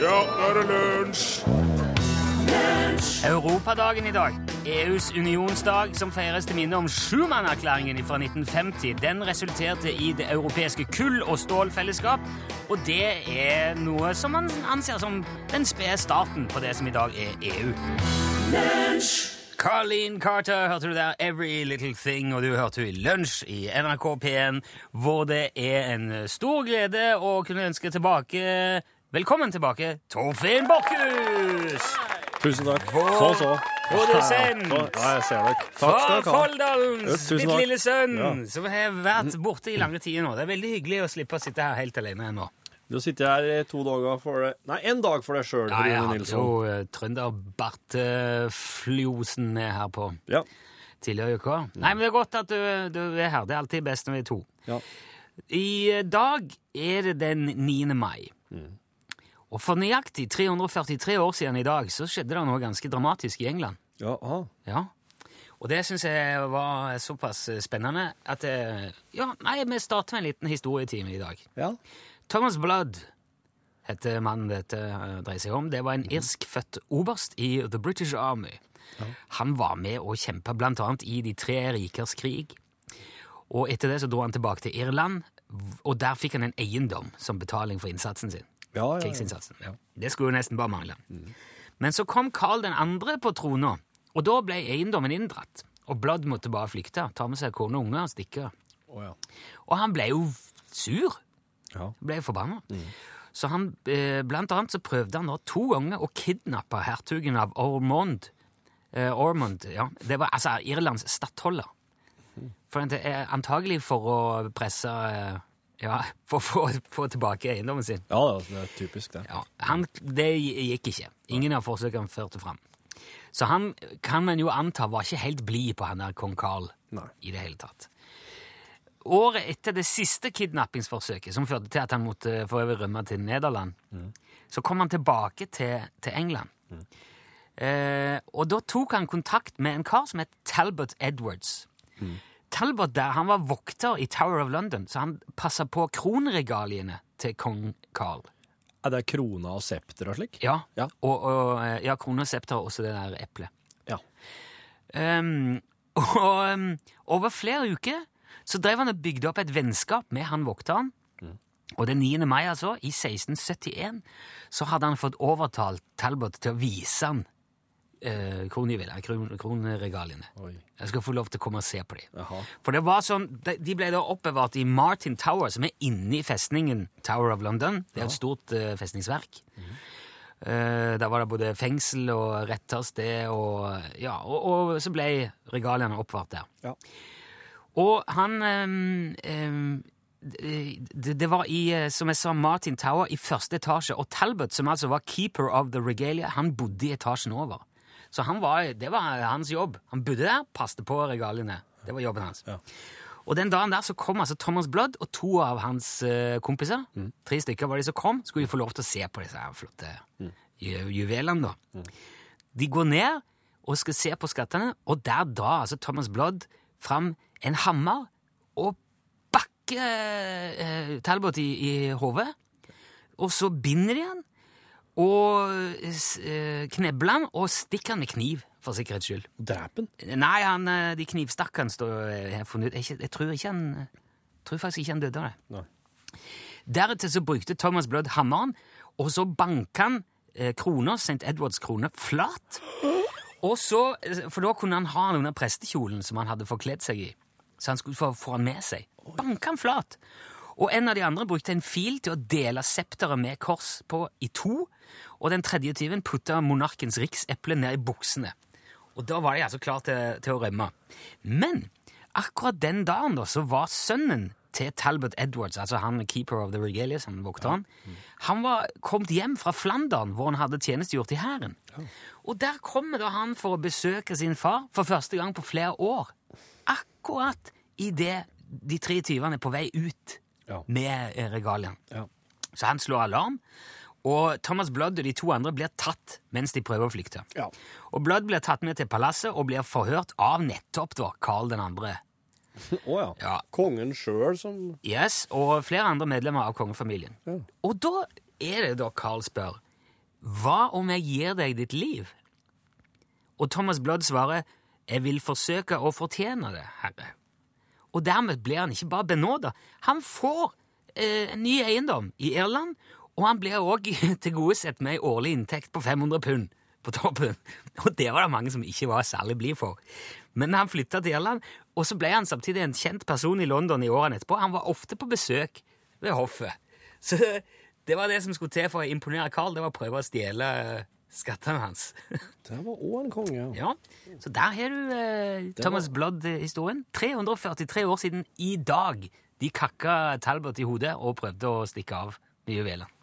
Ja, nå er det lunsj! Europadagen i dag. EUs unionsdag som feires til minne om Schumann-erklæringen fra 1950. Den resulterte i det europeiske kull- og stålfellesskap, og det er noe som man anser som den spede starten på det som i dag er EU. Carleen Carter hørte du der, Every Little Thing, og du hørte henne i Lunsj i NRK P1, hvor det er en stor glede å kunne ønske tilbake Velkommen tilbake, Torfinn Borchhus! Tusen takk. Så, så. produsent. Ja, jeg ser dere. Fra. Folldalens mitt lille sønn, Ja. som har vært borte i lange tider nå. Det er veldig hyggelig å slippe å sitte her helt alene ennå. Du sitter her to dager for det Nei, én dag for deg sjøl, Ja, jeg Rune hadde Nilsson. jo Trønder-Barte-Fljosen med her på Ja. tidligere i uka. Nei, men det er godt at du, du er her. Det er alltid best når vi er to. Ja. I dag er det den 9. mai. Og for nøyaktig 343 år siden i dag så skjedde det noe ganske dramatisk i England. Ja, aha. Ja. Og det syns jeg var såpass spennende at det... Ja, nei, vi starter med en liten historietime i dag. ja. Thomas Blood heter mannen dette eh, dreier seg om. Det var en irskfødt oberst i The British Army. Han var med og kjempa annet i De tre rikers krig. Og etter det så dro han tilbake til Irland, og der fikk han en eiendom som betaling for innsatsen sin. Ja. Krigsinnsatsen. Det skulle jo nesten bare mangle. Men så kom Karl 2. på trona, og da ble eiendommen inndratt. Og Blood måtte bare flykte, ta med seg kone og unger og stikke. Oh, ja. Og han ble jo sur. Ja. Ble forbanna. Så han, eh, blant annet så prøvde han da to ganger å kidnappe hertugen av Ormond. Eh, Ormond, ja. Det var altså Irlands stattholder. For det er antagelig for å presse eh, Ja, for å få, tilbake eiendommen sin. ja, det er typisk, det. Ja, han, Det gikk ikke. Ingen av forsøkene førte fram. Så han kan man jo anta var ikke helt blid på han der kong Karl Nei. i det hele tatt. Året etter det siste kidnappingsforsøket, som førte til at han måtte for øvrig rømme til Nederland, så kom han tilbake til, til England. Eh, og da tok han kontakt med en kar som het Talbot Edwards. Talbot der, han var vokter i Tower of London, så han passa på kronregaliene til kong Karl. Er det krona og septer og slik? Ja, Ja. og, og eh, ja, krone og septer og også det der eplet. Ja. Um, og um, over flere uker så drev han og bygde opp et vennskap med han vokteren. Og den 9. mai, altså, i 1671, så hadde han fått overtalt Talbot til å vise han eh, kronjuvelene, kron, kronregaliene. Oi. Jeg skal få lov til å komme og se på dem. For det var sånn, de de ble da oppbevart i Martin Tower, som er inne i festningen Tower of London. Det er et stort eh, festningsverk. Eh, der var det både fengsel og rettersted, og, ja, og, og så ble regaliene oppbevart der. Ja. Og han ehm, ehm, det, det var i, eh, som jeg sa, Martin Tower i første etasje, og Talbot, som altså var keeper of the regalia, han bodde i etasjen over. Så han var, det var hans jobb. Han bodde der, passet på regaliene. Det var jobben hans. Ja. Og den dagen der så kom altså Thomas Blood og to av hans eh, kompiser. Tre stykker var de som kom. Skulle de få lov til å se på disse her flotte ju juvelene, da. De går ned og skal se på skattene, og der drar altså Thomas Blood fram en hammer og bakker eh, Talbot i, i hodet. Og så binder de han, og eh, knebler han og stikker han med kniv, for sikkerhets skyld. Drepen? Nei, han, eh, de knivstakkene står jeg. Jeg, tror ikke han jeg tror faktisk ikke han døde av det. Nei. Deretter så brukte Thomas Blood hammeren, og så banka han eh, krona, St. Edwards krone, flat. Og så, eh, For da kunne han ha den under prestekjolen som han hadde forkledd seg i. Så han skulle få, få han med seg. Banka han flat. Og en av de andre brukte en fil til å dele septeret med kors på i to. Og den tredje tyven putta monarkens rikseple ned i buksene. Og da var de altså klar til, til å rømme. Men akkurat den dagen da, så var sønnen til Talbot Edwards, altså han keeper of the regalias, han vokteren, han var kommet hjem fra Flandern, hvor han hadde tjenestegjort i hæren. Og der kommer da han for å besøke sin far for første gang på flere år. Akkurat idet de tre tyvene er på vei ut Ja. med eh, regaliene. Så han slår alarm, og Thomas Blood og de to andre blir tatt mens de prøver å flykte. Ja. Og Blood blir tatt med til palasset og blir forhørt av nettopp da Karl 2. Å ja. Ja. Kongen sjøl som Yes, og flere andre medlemmer av kongefamilien. Ja. Og da er det da Carl spør hva om jeg gir deg ditt liv? Og Thomas Blood svarer, jeg vil forsøke å fortjene det, herre. Og dermed blir han ikke bare benåda, han får eh, en ny eiendom i Irland, og han blir òg tilgodesett med ei årlig inntekt på 500 pund på toppen. Og det var det mange som ikke var særlig blide for. Men han flytta til Irland, og så ble han samtidig en kjent person i London i årene etterpå. Han var ofte på besøk ved hoffet. Så det var det som skulle til for å imponere Carl, det var å prøve å stjele eh, skattene hans. Det var òg en konge, ja. Ja, Så der har du eh, Thomas Blood-historien. 343 år siden i dag. De kakka Talbot i hodet og prøvde å stikke av med juvelene.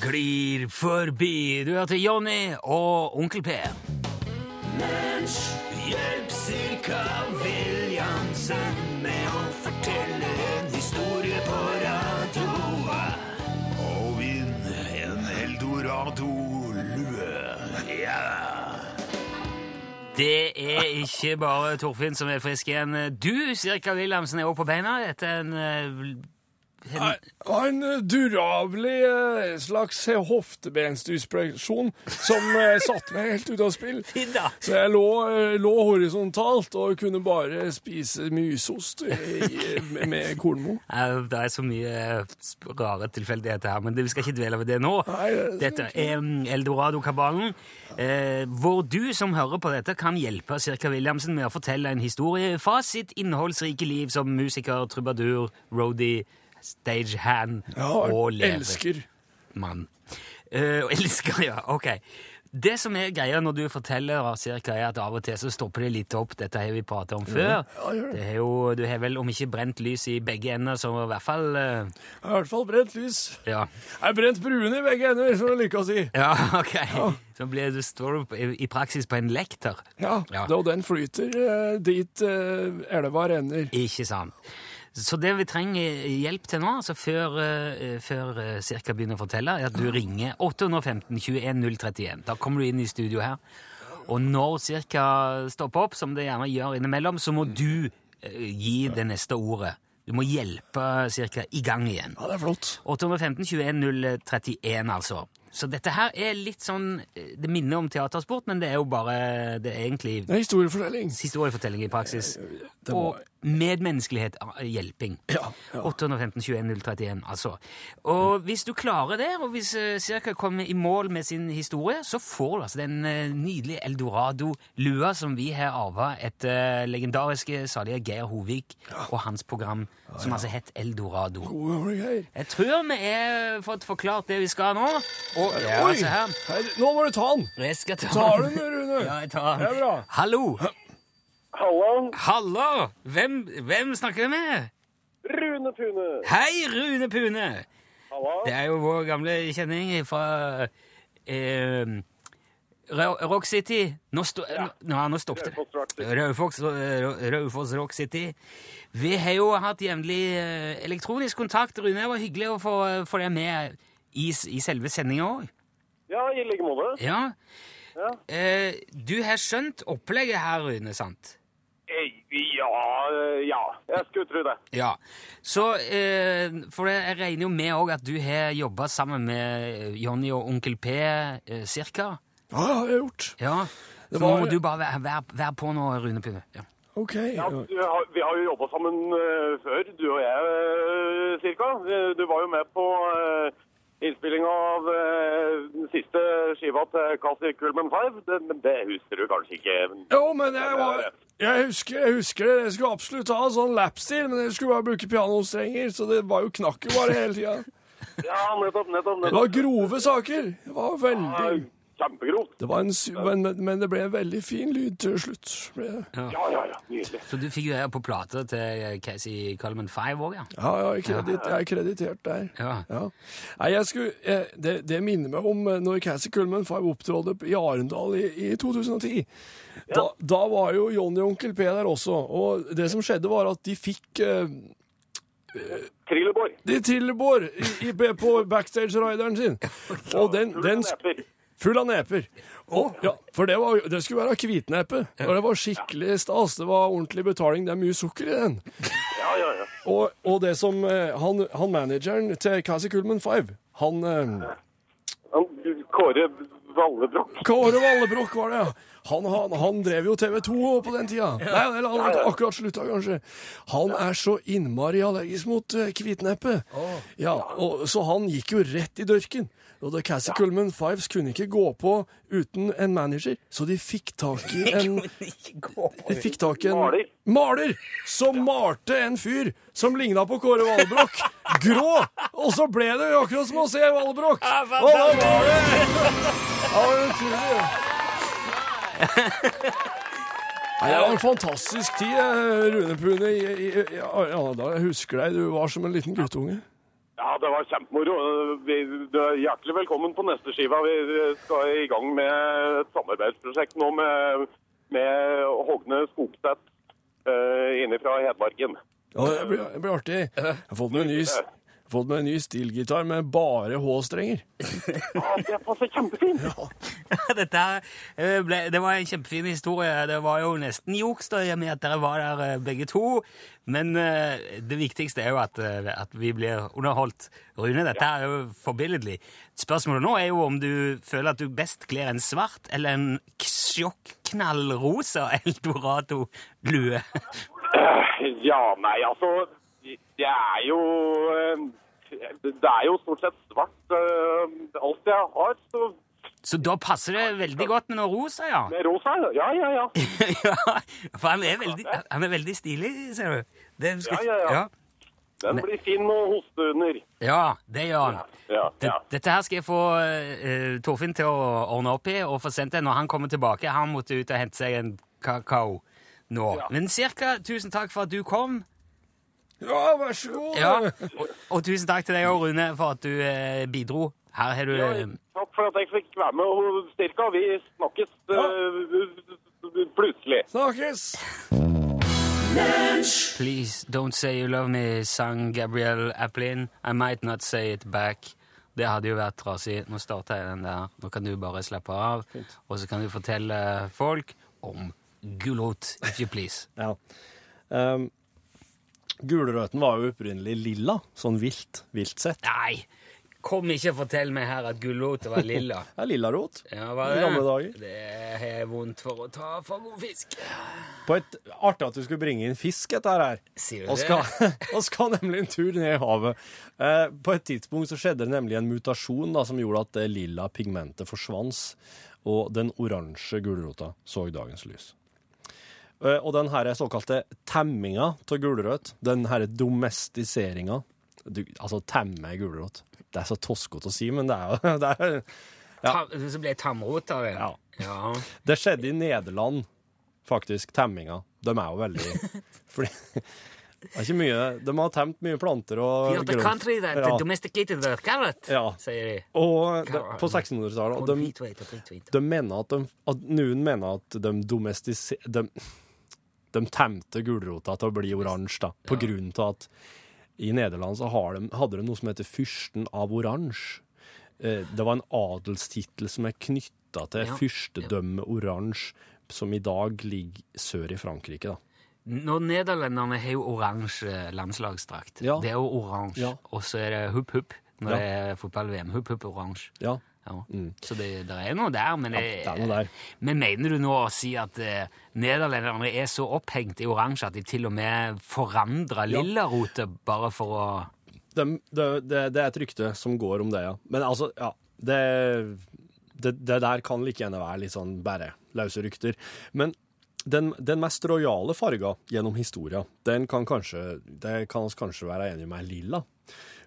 Glir forbi. Du heter Jonny og Onkel P. Hjelp cirka Williamsen med å fortelle en historie på radio. Og vinn en eldorado-lue. Det er ikke bare Torfinn som er frisk igjen. Du, Sirka Williamsen, er også på beina etter en, eh, en En durabelig eh, slags hoftebensdyspresjon som eh, satte meg helt ut av spill. Så jeg lå, eh, lå horisontalt og kunne bare spise mysost med, med kornmo. Eh, Det er så mye eh, rare tilfeldigheter her, men vi skal ikke dvele ved det nå. Dette er mm, Eldorado-kabalen, eh, hvor du som hører på dette, kan hjelpe Sirka Williamsen med å fortelle en historie fra sitt innholdsrike liv som musiker, trubadur, roadie, stagehand Ja, og elsker. Mann. Uh, elsker, ja. Ok. Det som er greia når du forteller cirka, er at av og til så stopper det litt opp. Dette har vi pratet om før. ja, ja, er jo, du har vel om ikke brent lys i begge ender, så i hvert fall uh... Jeg har i hvert fall brent lys. Ja, Jeg har brent brune i begge ender, som jeg liker å si. ja ok. Så blir du, står du i, i praksis på en lekter. Ja, Ja. Og den flyter uh, dit uh, elva renner. Ikke sant. Så det vi trenger hjelp til nå, altså før, eh, før eh, Cirka begynner å fortelle, er at du ringer 815 21 031. Da kommer du inn i studio her. Og når Cirka stopper opp, som det gjerne gjør innimellom, så må du eh, gi det neste ordet. Du må hjelpe Cirka i gang igjen. Ja, det er flott. 815 21 031, altså. Så dette her er litt sånn Det minner om teatersport, men det er jo bare Det er egentlig Det er historiefortelling. historiefortelling i praksis. det Og var- medmenneskelighet, eh, hjelping. Ja, ja. 815 21 031, altså. Og hvis du klarer det, og hvis uh, Cirka kommer i mål med sin historie, så får du altså den eh, nydelige Eldorado-lua som vi har arva etter uh, legendariske salige Geir Hovik og hans program, som altså het Eldorado. Jeg tror vi har fått forklart det vi skal nå. Og ja, Oi, Altså her. nå må du ta den. Jeg skal ta Tar du den, Rune? Ja, jeg tar den. Det er bra. Hallo! Hallo, Hallo! Hvem, hvem snakker vi med? Rune Pune. Hei, Rune Pune! Hallo. Det er jo vår gamle kjenning fra eh, Rock City. Nå, sto, nå, nå stoppet det. Raufoss Rock City. Raufoss, Rock City. Vi har jo hatt jevnlig eh, elektronisk kontakt. Rune, det var hyggelig å få, få deg med i, i selve sendinga òg. Ja, i like måte. Ja. Ja. Eh, du har skjønt opplegget her, Rune, sant? Ja, eh, ja, jeg skulle tro det. Ja. Så eh, For jeg regner jo med òg at du har jobba sammen med Jonny og Onkel P eh, cirka? Ja, det har jeg gjort. Ja. Så var- må du bare være, være, være på nå, Rune Pune. Ja. Ok. Ja, vi har jo jobba sammen før, du og jeg, cirka. Du var jo med på innspillinga av eh, den siste skiva til Kasir Kulman 5, det, men det husker du kanskje ikke? Jo, men jeg var jeg husker, jeg husker det. Jeg skulle absolutt ha sånn lapstil, men jeg skulle bare bruke pianostrenger, så det var jo knakk jo bare hele tida. Ja, nettopp, nettopp. Det var grove saker. Det var Ja, veldig Kjempegrovt. det var en, men, men det ble en veldig fin lyd til slutt. Ble Ja. Ja, ja, ja. Nydelig. Så du fikk figurerer på plate til Casey Coleman 5 òg, ja? Ja, ja, jeg, kredit, jeg er kreditert der. Ja. Ja. Nei, jeg skulle, jeg, det, det minner meg om eh, når Cassie Kullman 5 opptrådte i Arendal i, i 2010. Da, da var jo Johnny og Onkel P der også, og det som skjedde var at de fikk uh, Trilleborg. de trillebår i, i, på backstage-rideren sin. Og den, den, Neper. Full av neper. Og, ja, for det, var, det skulle være hvitnepe. Og det var skikkelig stas. Det var ordentlig betaling. Det er mye sukker i den. Ja, ja, ja. Og, og det som eh, han, han manageren til Cassie Kullman 5, han eh, Han, Kåre Vallebrokk. Kåre Vallebrokk var det, ja. Han, han, han drev jo TV 2 på den tida. Nei, eller han har akkurat slutta, kanskje. Han er så innmari allergisk mot hvitneppe. Ja, og, så han gikk jo rett i dørken. Og da Cassie Kullman Fives kunne ikke gå på uten en manager, så de fikk tak i en De fikk tak i en Maler. maler som malte en fyr som ligna på Kåre Valbrokk, Grå! Og så ble det jo akkurat som å se Vallebrokk. Og da var det Det var utrolig. Nei, det var en fantastisk tid, eh, Rune Pune. Ja, ja, da jeg husker deg, du var som en liten guttunge. Ja, det var kjempemoro. Du er hjertelig velkommen på neste skiva. Vi skal i gang med et samarbeidsprosjekt nå med, med Hogne Skogstedt uh, inne fra Hedmarken. Ja, det blir, det blir artig. Jeg har fått meg en ny, jeg har fått meg en ny stilgitar med bare H-strenger. Ja, det passer kjempefint. Dette eh, ble, det var en kjempefin historie. Det var jo nesten juks da, i og med at dere var der eh, begge to. Men eh, det viktigste er jo at, at vi blir underholdt. Rune, dette er jo forbilledlig. Spørsmålet nå er jo om du føler at du best kler en svart eller en sjokknallrosa eldorado-lue. Ja, nei, altså Det er jo eh, Det er jo stort sett svart eh, alt jeg har. Så Så da passer det veldig godt med noe rosa, ja. med rosa Ja, ja, ja. ja, for han er veldig, han er veldig stilig, ser du. Det skal, Ja, ja, ja. Den blir fin å hoste under. Ja, det gjør han. Ja, ja. Dette her skal jeg få uh, Torfinn til å ordne opp i og få sendt det når han kommer tilbake. Han måtte ut og hente seg en kakao nå. Men cirka tusen takk for at du kom. Ja, vær så god. Ja, og, og tusen takk til deg òg, Rune, for at du eh, bidro. Her har du Ja, eh, takk for at jeg fikk være med. Og styrka. vi snakkes eh, plutselig. Snakkes. Please don't say you love me, sang Gabrielle Applin. I might not say it back. Det hadde jo vært trasig. Nå starter jeg den der. Nå kan du bare slappe av, og så kan du fortelle folk om gulrot, if you please. Ja. Um, Gulrøten var jo opprinnelig lilla, sånn vilt, vilt sett. Nei, kom ikke og fortell meg her at gulrota var lilla. Det er lillarot. Ja, I er gamle dager. Det har vondt for å ta for god fisk. På et, artig at du skulle bringe inn fisk etter her. Sier du Og det? skal, og skal nemlig en tur ned i havet. Eh, på et tidspunkt så skjedde det nemlig en mutasjon da, som gjorde at det lilla pigmentet forsvant, og den oransje gulrota så dagens lys. Eh, og den her såkalte temminga av gulrøtt, den her domestiseringa Altså temme gulrot. Det er så toskete å si, men det er jo det, er, Ja. Så ble tamrot av det. Ja. ja. det skjedde i Nederland, faktisk. Temminga. De er jo veldig Fordi det er ikke mye De har temt mye planter og You're the grønt. country that Ja. domesticated the carrot, Ja. sier de. Og de, på 1600-tallet og de, de mener at, de, at noen mener at de domestise... De, temte gulrota til å bli oransje, da. På grunn av at i Nederland så har de, hadde de noe som heter fyrsten av oransje. Eh, Det var en adelstittel som er knytta til Ja. fyrstedømmet oransje, som i dag ligger sør i Frankrike, da. Når nederlenderne har jo oransje landslagsdrakt. Ja. Det er jo oransje. Ja. Og så er det hupp-hupp når Ja. det er fotball-VM. Hupp-hupp oransje. Ja, Ja. Så det, det er noe der, men, det er noe der. men mener du nå å si at eh, nederlenderne er så opphengt i oransje at de til og med forandrer Ja. lillarotet bare for å det, det, det, er et rykte som går om det, ja. Men altså, ja. Det, det, det der kan like gjerne være litt sånn bare løse rykter. Men den, den mest rojale farga gjennom historia, den kan kanskje, det kan vi kanskje være enige med er lilla.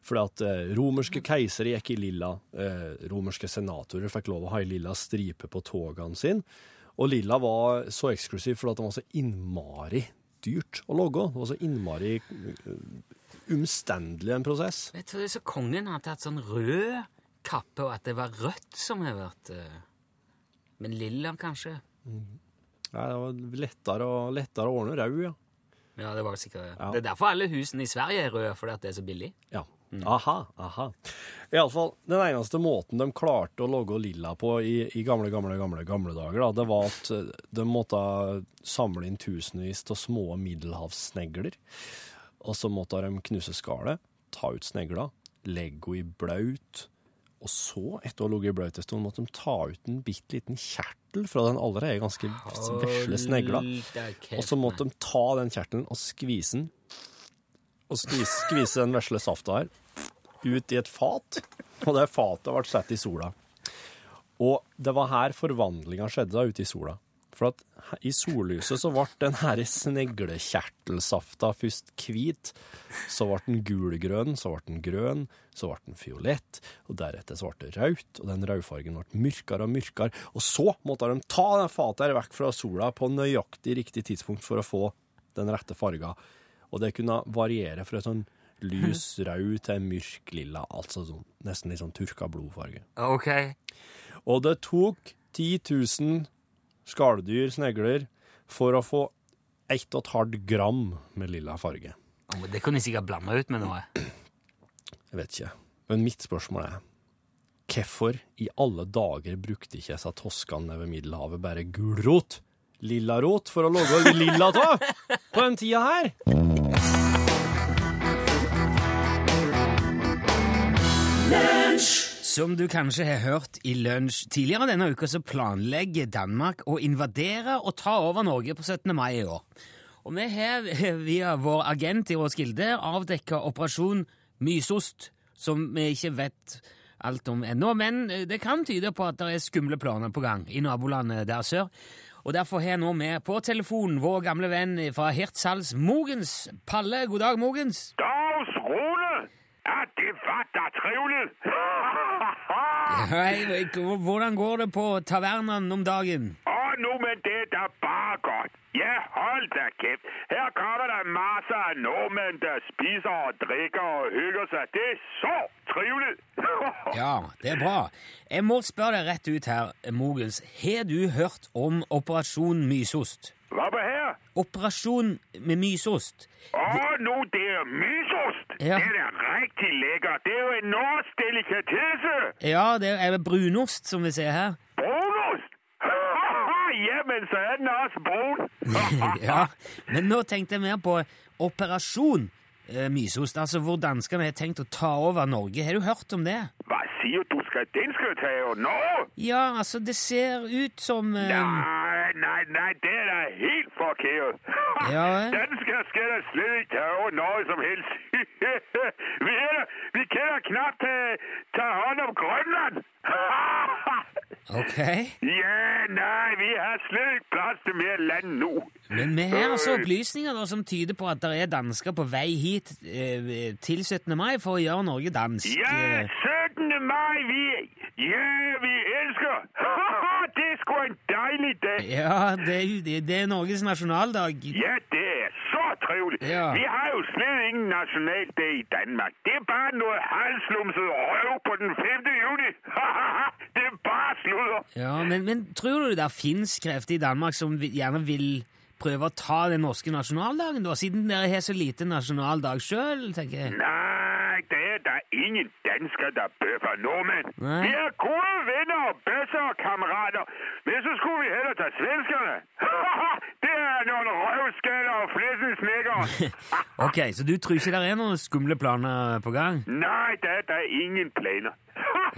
Fordi at eh, romerske keisere gikk i lilla, eh, romerske senatorer fikk lov å ha ei lilla stripe på togene sine. Og lilla var så eksklusiv fordi den var så innmari dyrt å logge. Det var så innmari umstendelig omstendelig en prosess. Vet du, så kongen har tatt sånn rød kappe, og at det var rødt som har vært eh, Men lilla, kanskje? Nei, det var lettere lettere å ordne rød, ja. Ja, det var sikkert Ja. Det er derfor alle husene i Sverige er røde, fordi at det er så billig. Ja, Aha, aha. Iallfall, den eneste måten de klarte å logge lilla på i, i gamle, gamle, gamle, gamle dager, da, det var at eh, de måtte samle inn tusenvis av små middelhavssnegler. Og så måtte de knuse skallet, ta ut snegla, legge henne i blaut. Og så, etter å ha ligget i blaut en stund, måtte de ta ut en bitte liten kjertel fra den allerede ganske vesle snegla. Og så måtte de ta den kjertelen og skvise den. Og skvise, skvise den vesle safta her ut i et fat. Og det fatet ble satt i sola. Og det var her forvandlinga skjedde, da, ute i sola. For at i sollyset så ble den her sneglekjertelsafta først hvit, så ble den gulgrønn, så ble den grønn, så ble den fiolett, og deretter så ble det rødt, og den rødfargen ble mørkere og mørkere. Og så måtte de ta det fatet her vekk fra sola på nøyaktig riktig tidspunkt for å få den rette farga. Og det kunne variere fra sånn lys rød til mørk lilla, altså sånn, nesten litt sånn turka blodfarge. Ok. Og det tok 10 000 skalldyr, snegler, for å få 1,5 gram med lilla farge. Oh, men Det kunne jeg sikkert blande ut med noe. Jeg vet ikke. Men mitt spørsmål er hvorfor i alle dager brukte ikke disse toskene ved Middelhavet bare gulrot, lillarot, for å lage lilla tå på den tida her? Som du kanskje har hørt i lunsj tidligere denne uka, så planlegger Danmark å invadere og ta over Norge på 17. mai i år. Og vi har via vår agent i Roskilde avdekka operasjon Mysost, som vi ikke vet alt om ennå, men det kan tyde på at det er skumle planer på gang i nabolandet der sør. Og Derfor har jeg nå med på telefonen vår gamle venn fra Hirtshals, Mogens. Palle, god dag, Mogens. Dags, Rune! Ja, det var da trivelig! Hei, hvordan går det på tavernaen om dagen? Å, nå, men det er da bare godt. Ja, hold da kjeft. Her kommer der masser av nordmenn der spiser og drikker og hygger seg. Det er så trivelig! Ja, det er bra. Jeg må spørre deg rett ut her, Mogens. Har du hørt om Operasjon Mysost? Hva på her? Operasjon med mysost. Å, nå, det er mysost! Ja. Det er riktig lekkert. Det er jo en norsk delikatesse! Ja, det er brunost, som vi ser her. Brunost! Jamen, så er den også brun. Ja, Men nå tenkte jeg mer på Operasjon eh, Mysost, altså hvor danskene har tenkt å ta over Norge. Har du hørt om det? Hva sier du skal den skal ta over nå? Ja, altså, det ser ut som eh, Nei, nei, nei, det er da helt forkert. Ja, vel? Dansker skal da slet ikke ta over noe som helst. vi, er da, vi kan da knapt ta, ta hånd om Grønland. Ok. ja, nei, vi har slet ikke plass til mer land nå. Men vi har altså opplysninger da, som tyder på at det er dansker på vei hit eh, til 17. mai for å gjøre Norge dansk. Ja, Eh, 17. mai, vi, ja, vi elsker. En dejlig dag. Ja, det det, det er Norges nasjonaldag. Ja, det er så trivelig. Ja. Vi har jo slett ingen nasjonaldag i Danmark. Det er bare noe halslumset røv på den 5. juni. det er bare sludder. Ja, men, men tror du det finnes krefter i Danmark som gjerne vil prøve å ta den norske nasjonaldagen, da? Siden dere har så lite nasjonaldag sjøl, tenker jeg. Der ingen dansker, der bøffer nordmænd. Nej. Vi er gode venner og bedste kammerater. Men så skulle vi heller tage svenskerne. det er noen røvskaller og flæsensnækker. Ok, så du tror ikke det er noen skumle planer på gang? Nei, det er der ingen planer.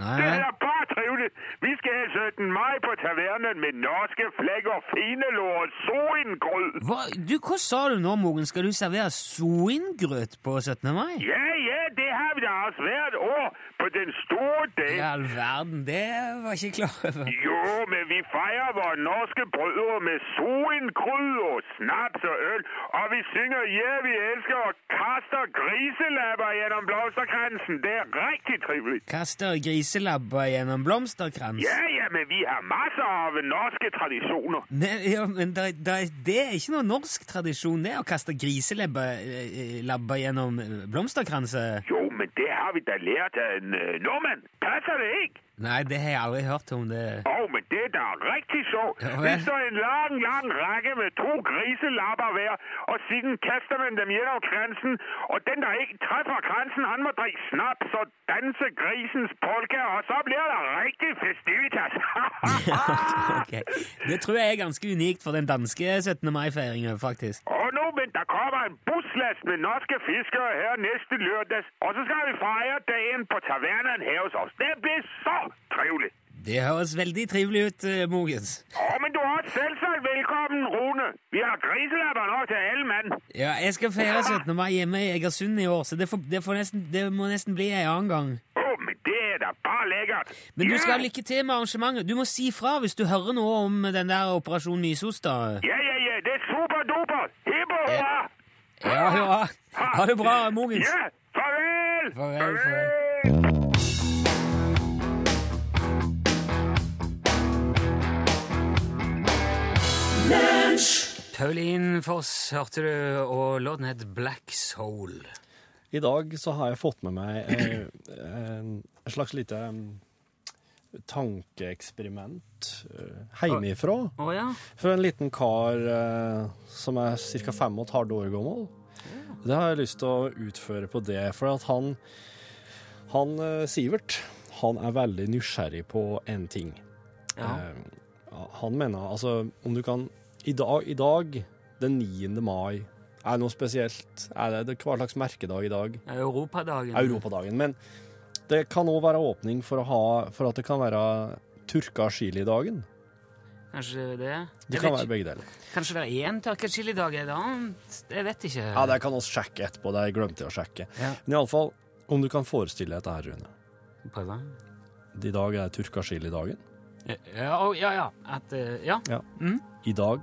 Det er bare trivelig. Vi skal ha 17. maj på tavernen med norske flagg og finelår og soingrøt. Hva, du, hva sa du nå, Mogen? Skal du servere soingrøt på 17. mai? Ja, ja, det har vi da også hvert år på den store dagen. I all verden, det var ikke klar over. Jo, men vi feirer våre norske brødre med soingrøt og snaps og øl, og vi synger Ja, vi elsker og kaster griselabber gjennom blomsterkransen. Det er riktig trivelig. Kaster griselabber gjennom blomsterkrans? Ja, ja, men vi har masse av norske tradisjoner. Ne, ja, men det, det, det er ikke noe norsk tradisjon, det, å kaste griselabber eh, gjennom eh, blomsterkranser. Jo, men det har vi da lært af en øh, nordmand. Passer det ikke? Nei, det har jeg aldri hørt om. det. Åh, oh, men det er da riktig så. Ja, Det står en lang, lang rekke med to griselapper hver, og siden kaster man dem gjennom grensen, og den, der ikke treffer grensen, han må drikke snaps og danse grisens polka, og så blir det riktig festivitas. Ok. Det tror jeg er ganske unikt for den danske 17. mai-feiringa, faktisk. og nå, men der kommer en buslast med norske fiskere her neste lørdag, og så skal vi fejre dagen på tavernaen her hos oss. Det blir så trivelig! Det høres veldig trivelig ut, eh, Mogens. Ja, men du har selvsagt velkommen, Rune. Vi har griselabber nå til alle mann. Ja, jeg skal feire 17. mai hjemme i Egersund i år, så det, får, det, får nesten, det må nesten bli en annen gang. Å, oh, men det er da bare lekkert. Men du skal ha lykke til med arrangementet. Du må si fra hvis du hører noe om den der Operasjon Mysos, da. Ja, ja, ja, det er super duper. Hippo hurra. Ja, hurra. Ha det bra, Mogens. Ja, farvel. Farvel, farvel. Pauline Foss hørte du, og låten het Black Soul. I dag så har jeg fått med meg eh, en slags lite um, tankeeksperiment eh, hjemmefra. oh ja? For en liten kar eh, som er ca. fem og et halvt år gammel. Det har jeg lyst til å utføre på det, for at han, han eh, Sivert, han er veldig nysgjerrig på en ting. ja. Han mener altså om du kan I dag, i dag den 9. mai, er det noe spesielt? Er det, det hva slags merkedag i dag? Europadagen. Europadagen. Men det kan òg være åpning for, ha, for at det kan være tørka chilidagen. Kanskje det? Det kan være begge deler. Kanskje det er én tørka chilidag en annen? Jeg vet ikke. Ja, Det kan vi sjekke etterpå. Det glemte jeg å sjekke. Ja. Men iallfall, om du kan forestille deg dette her, Rune. Prøve. I dag er tørka chilidagen. Ja, Ja, ja, At, ja. ja. At, eh. I dag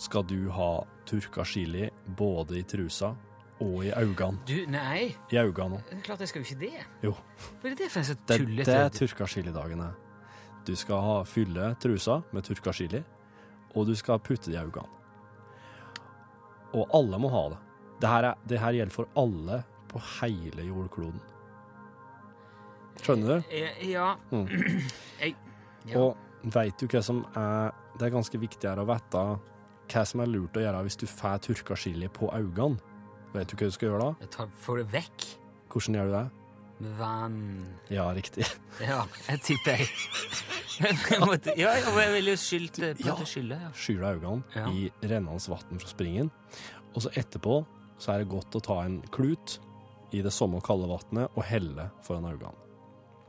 skal du ha tørka chili både i trusa og i øynene. Du, nei. I øynene òg. Klart jeg skal jo ikke det. Jo. Hva er det for en så tullete det er turka chili-dagen er. Du skal ha, fylle trusa med chili, og du skal putte det i øynene. Og alle må ha det. Det her, er, det her gjelder for alle på hele jordkloden. Skjønner du? Eh, Ja. Mm. Jeg, ja. Og veit du hva som er Det er ganske viktig her å vite hva som er lurt å gjøre hvis du får tørka chili på øynene. Vet du hva du skal gjøre da? Jeg tar, får det vekk Hvordan gjør du det? med vann. Ja, riktig. Ja, jeg tipper jeg. jeg måtte, ja, jeg ville jo skylt på Ja. det skyllet, ja. Skyle øynene Ja. i rennende vann fra springen. Og så etterpå så er det godt å ta en klut i det samme kalde vannet og helle foran øynene.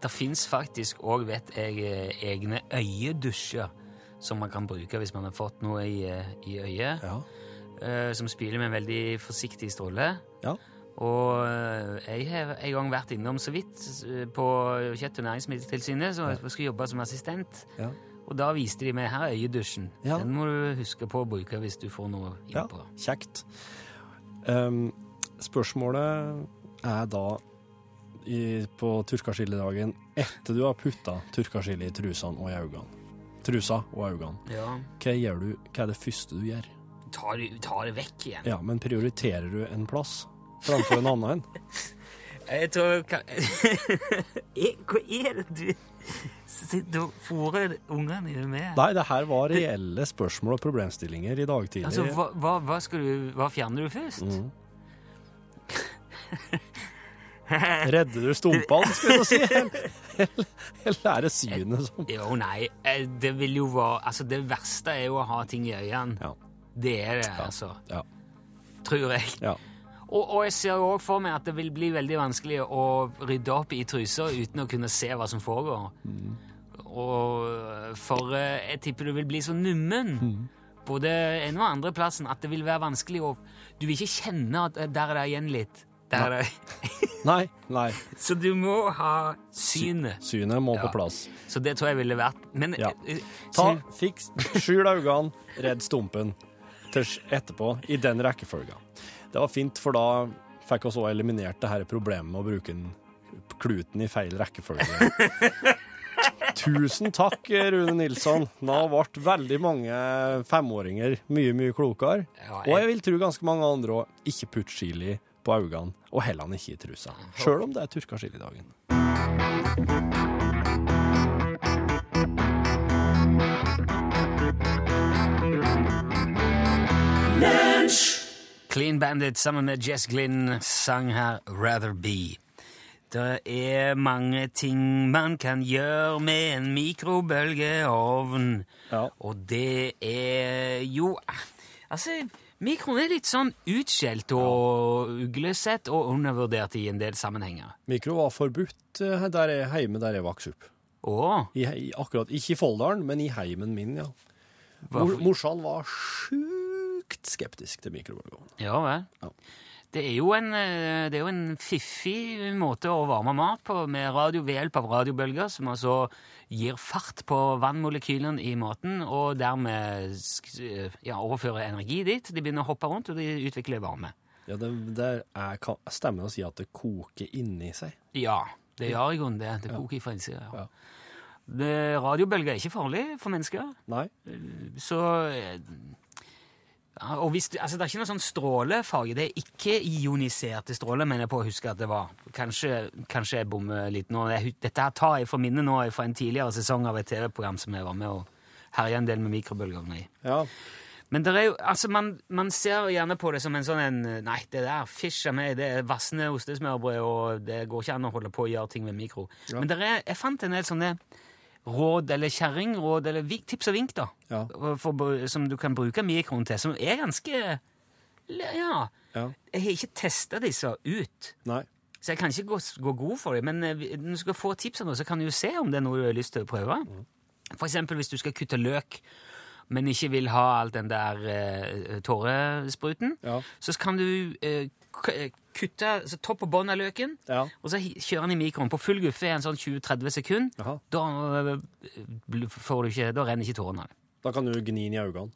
Det fins faktisk òg, vet jeg, eh, egne øyedusjer som man kan bruke hvis man har fått noe i, eh, i øyet, Ja. Eh, som spiller med en veldig forsiktig stråle. Ja. Og eh, jeg har en gang vært innom så vidt eh, på Kjøtt- og næringsmiddeltilsynet, så jeg skulle jobbe som assistent. Ja. Og da viste de meg her er øyedusjen. Ja. Den må du huske på å bruke hvis du får noe ja. Kjekt. Um, spørsmålet er da i, på turkachili-dagen etter du har putta turkachili i trusene og i øynene. Trusa og øynene. Ja. Hva gjør du? Hva er det første du gjør? Ta tar, det vekk igjen. Ja, men prioriterer du en plass framfor en annen en? Jeg tror Hva er det du sitter og ungene dine med? Nei, det her var reelle spørsmål og problemstillinger i dag tidlig. Altså, hva, hva, hva, skal du, hva fjerner du først? Mm. Redder du stumpene, skulle jeg si? Eller, eller er det synet som Jo, nei, eh, det vil jo være Altså, det verste er jo å ha ting i øynene. Ja. Det er det, altså. Ja. Tror jeg. ja. Og, og jeg ser òg for meg at det vil bli veldig vanskelig å rydde opp i trusa uten å kunne se hva som foregår. Og for eh, jeg tipper du vil bli så nummen mm. både ene og andre plassen at det vil være vanskelig å Du vil ikke kjenne at eh, der er det igjen litt. Der er det. Nei, nei. Så du må ha synet. Synet må Ja. på plass. Så det tror jeg ville vært Men Ja. eh, Ta, fiks, Skjul øynene, redd stumpen til etterpå, i den rekkefølga. Det var fint, for da fikk vi også eliminert det her problemet med å bruke kluten i feil rekkefølge. Tusen takk, Rune Nilsson. Nå ble veldig mange femåringer mye, mye klokere. Og jeg vil tro ganske mange andre òg. Ikke putt chili på øynene, og heller ikke i trusa. Sjøl om det er turka chilidagen. Clean Bandit sammen med Jess Glynn sang her Rather Be. Det er mange ting man kan gjøre med en mikrobølgeovn. Ja. Og det er jo Altså, mikroen er litt sånn utskjelt og uglesett og undervurdert i en del sammenhenger. Mikro var forbudt eh, der jeg, hjemme der jeg vokste opp. Å, I, akkurat, ikke i Folldalen, men i heimen min, ja. Mor, morsan var sjukt skeptisk til mikrobølgeovn. Ja vel. Ja. Det er, jo en, eh, det er jo en fiffig måte å varme mat på med radio ved hjelp av radiobølger, som altså gir fart på vannmolekylene i maten, og dermed ja, overfører energi dit. De begynner å hoppe rundt, og de utvikler varme. Ja, det, det er, kan, stemmer å si at det koker inni seg. Ja, det gjør i grunnen det. Det koker fra innsida. Ja. Ja. Radiobølger er ikke farlig for mennesker. Nei? Så eh, ja, og hvis, du- altså Det er ikke noe sånn strålefarge. Det er ikke ioniserte stråler, mener jeg på å huske at det var. Kanskje, kanskje jeg bommer litt nå. Jeg, dette her tar jeg fra minnet nå fra en tidligere sesong av et TV-program som jeg var med og herja en del med mikrobølgeovner i. Ja. Men det er jo, altså man, man ser gjerne på det som en sånn en Nei, det der fisher meg, det er vassende ostesmørbrød, og det går ikke an å holde på å gjøre ting med mikro. Men det er, jeg fant en del sånne råd eller kjerringråd eller vink, tips og vink, da, Ja. for, som du kan bruke mikroen til, som er ganske Ja. Ja. Jeg har ikke testa disse ut. Nei. Så jeg kan ikke gå, gå god for dem, men eh, når du skal få tips av noe, så kan du jo se om det er noe du har lyst til å prøve. For eksempel hvis du skal kutte løk, men ikke vil ha all den der uh, tårespruten, Ja. så kan du eh, k- så topp og bånd av løken, Ja. og så kjører kjøre den i mikroen på full guffe i en sånn 20-30 sekunder. Da, eh, får du ikke, da renner ikke tårene. Da kan du gni den i øynene.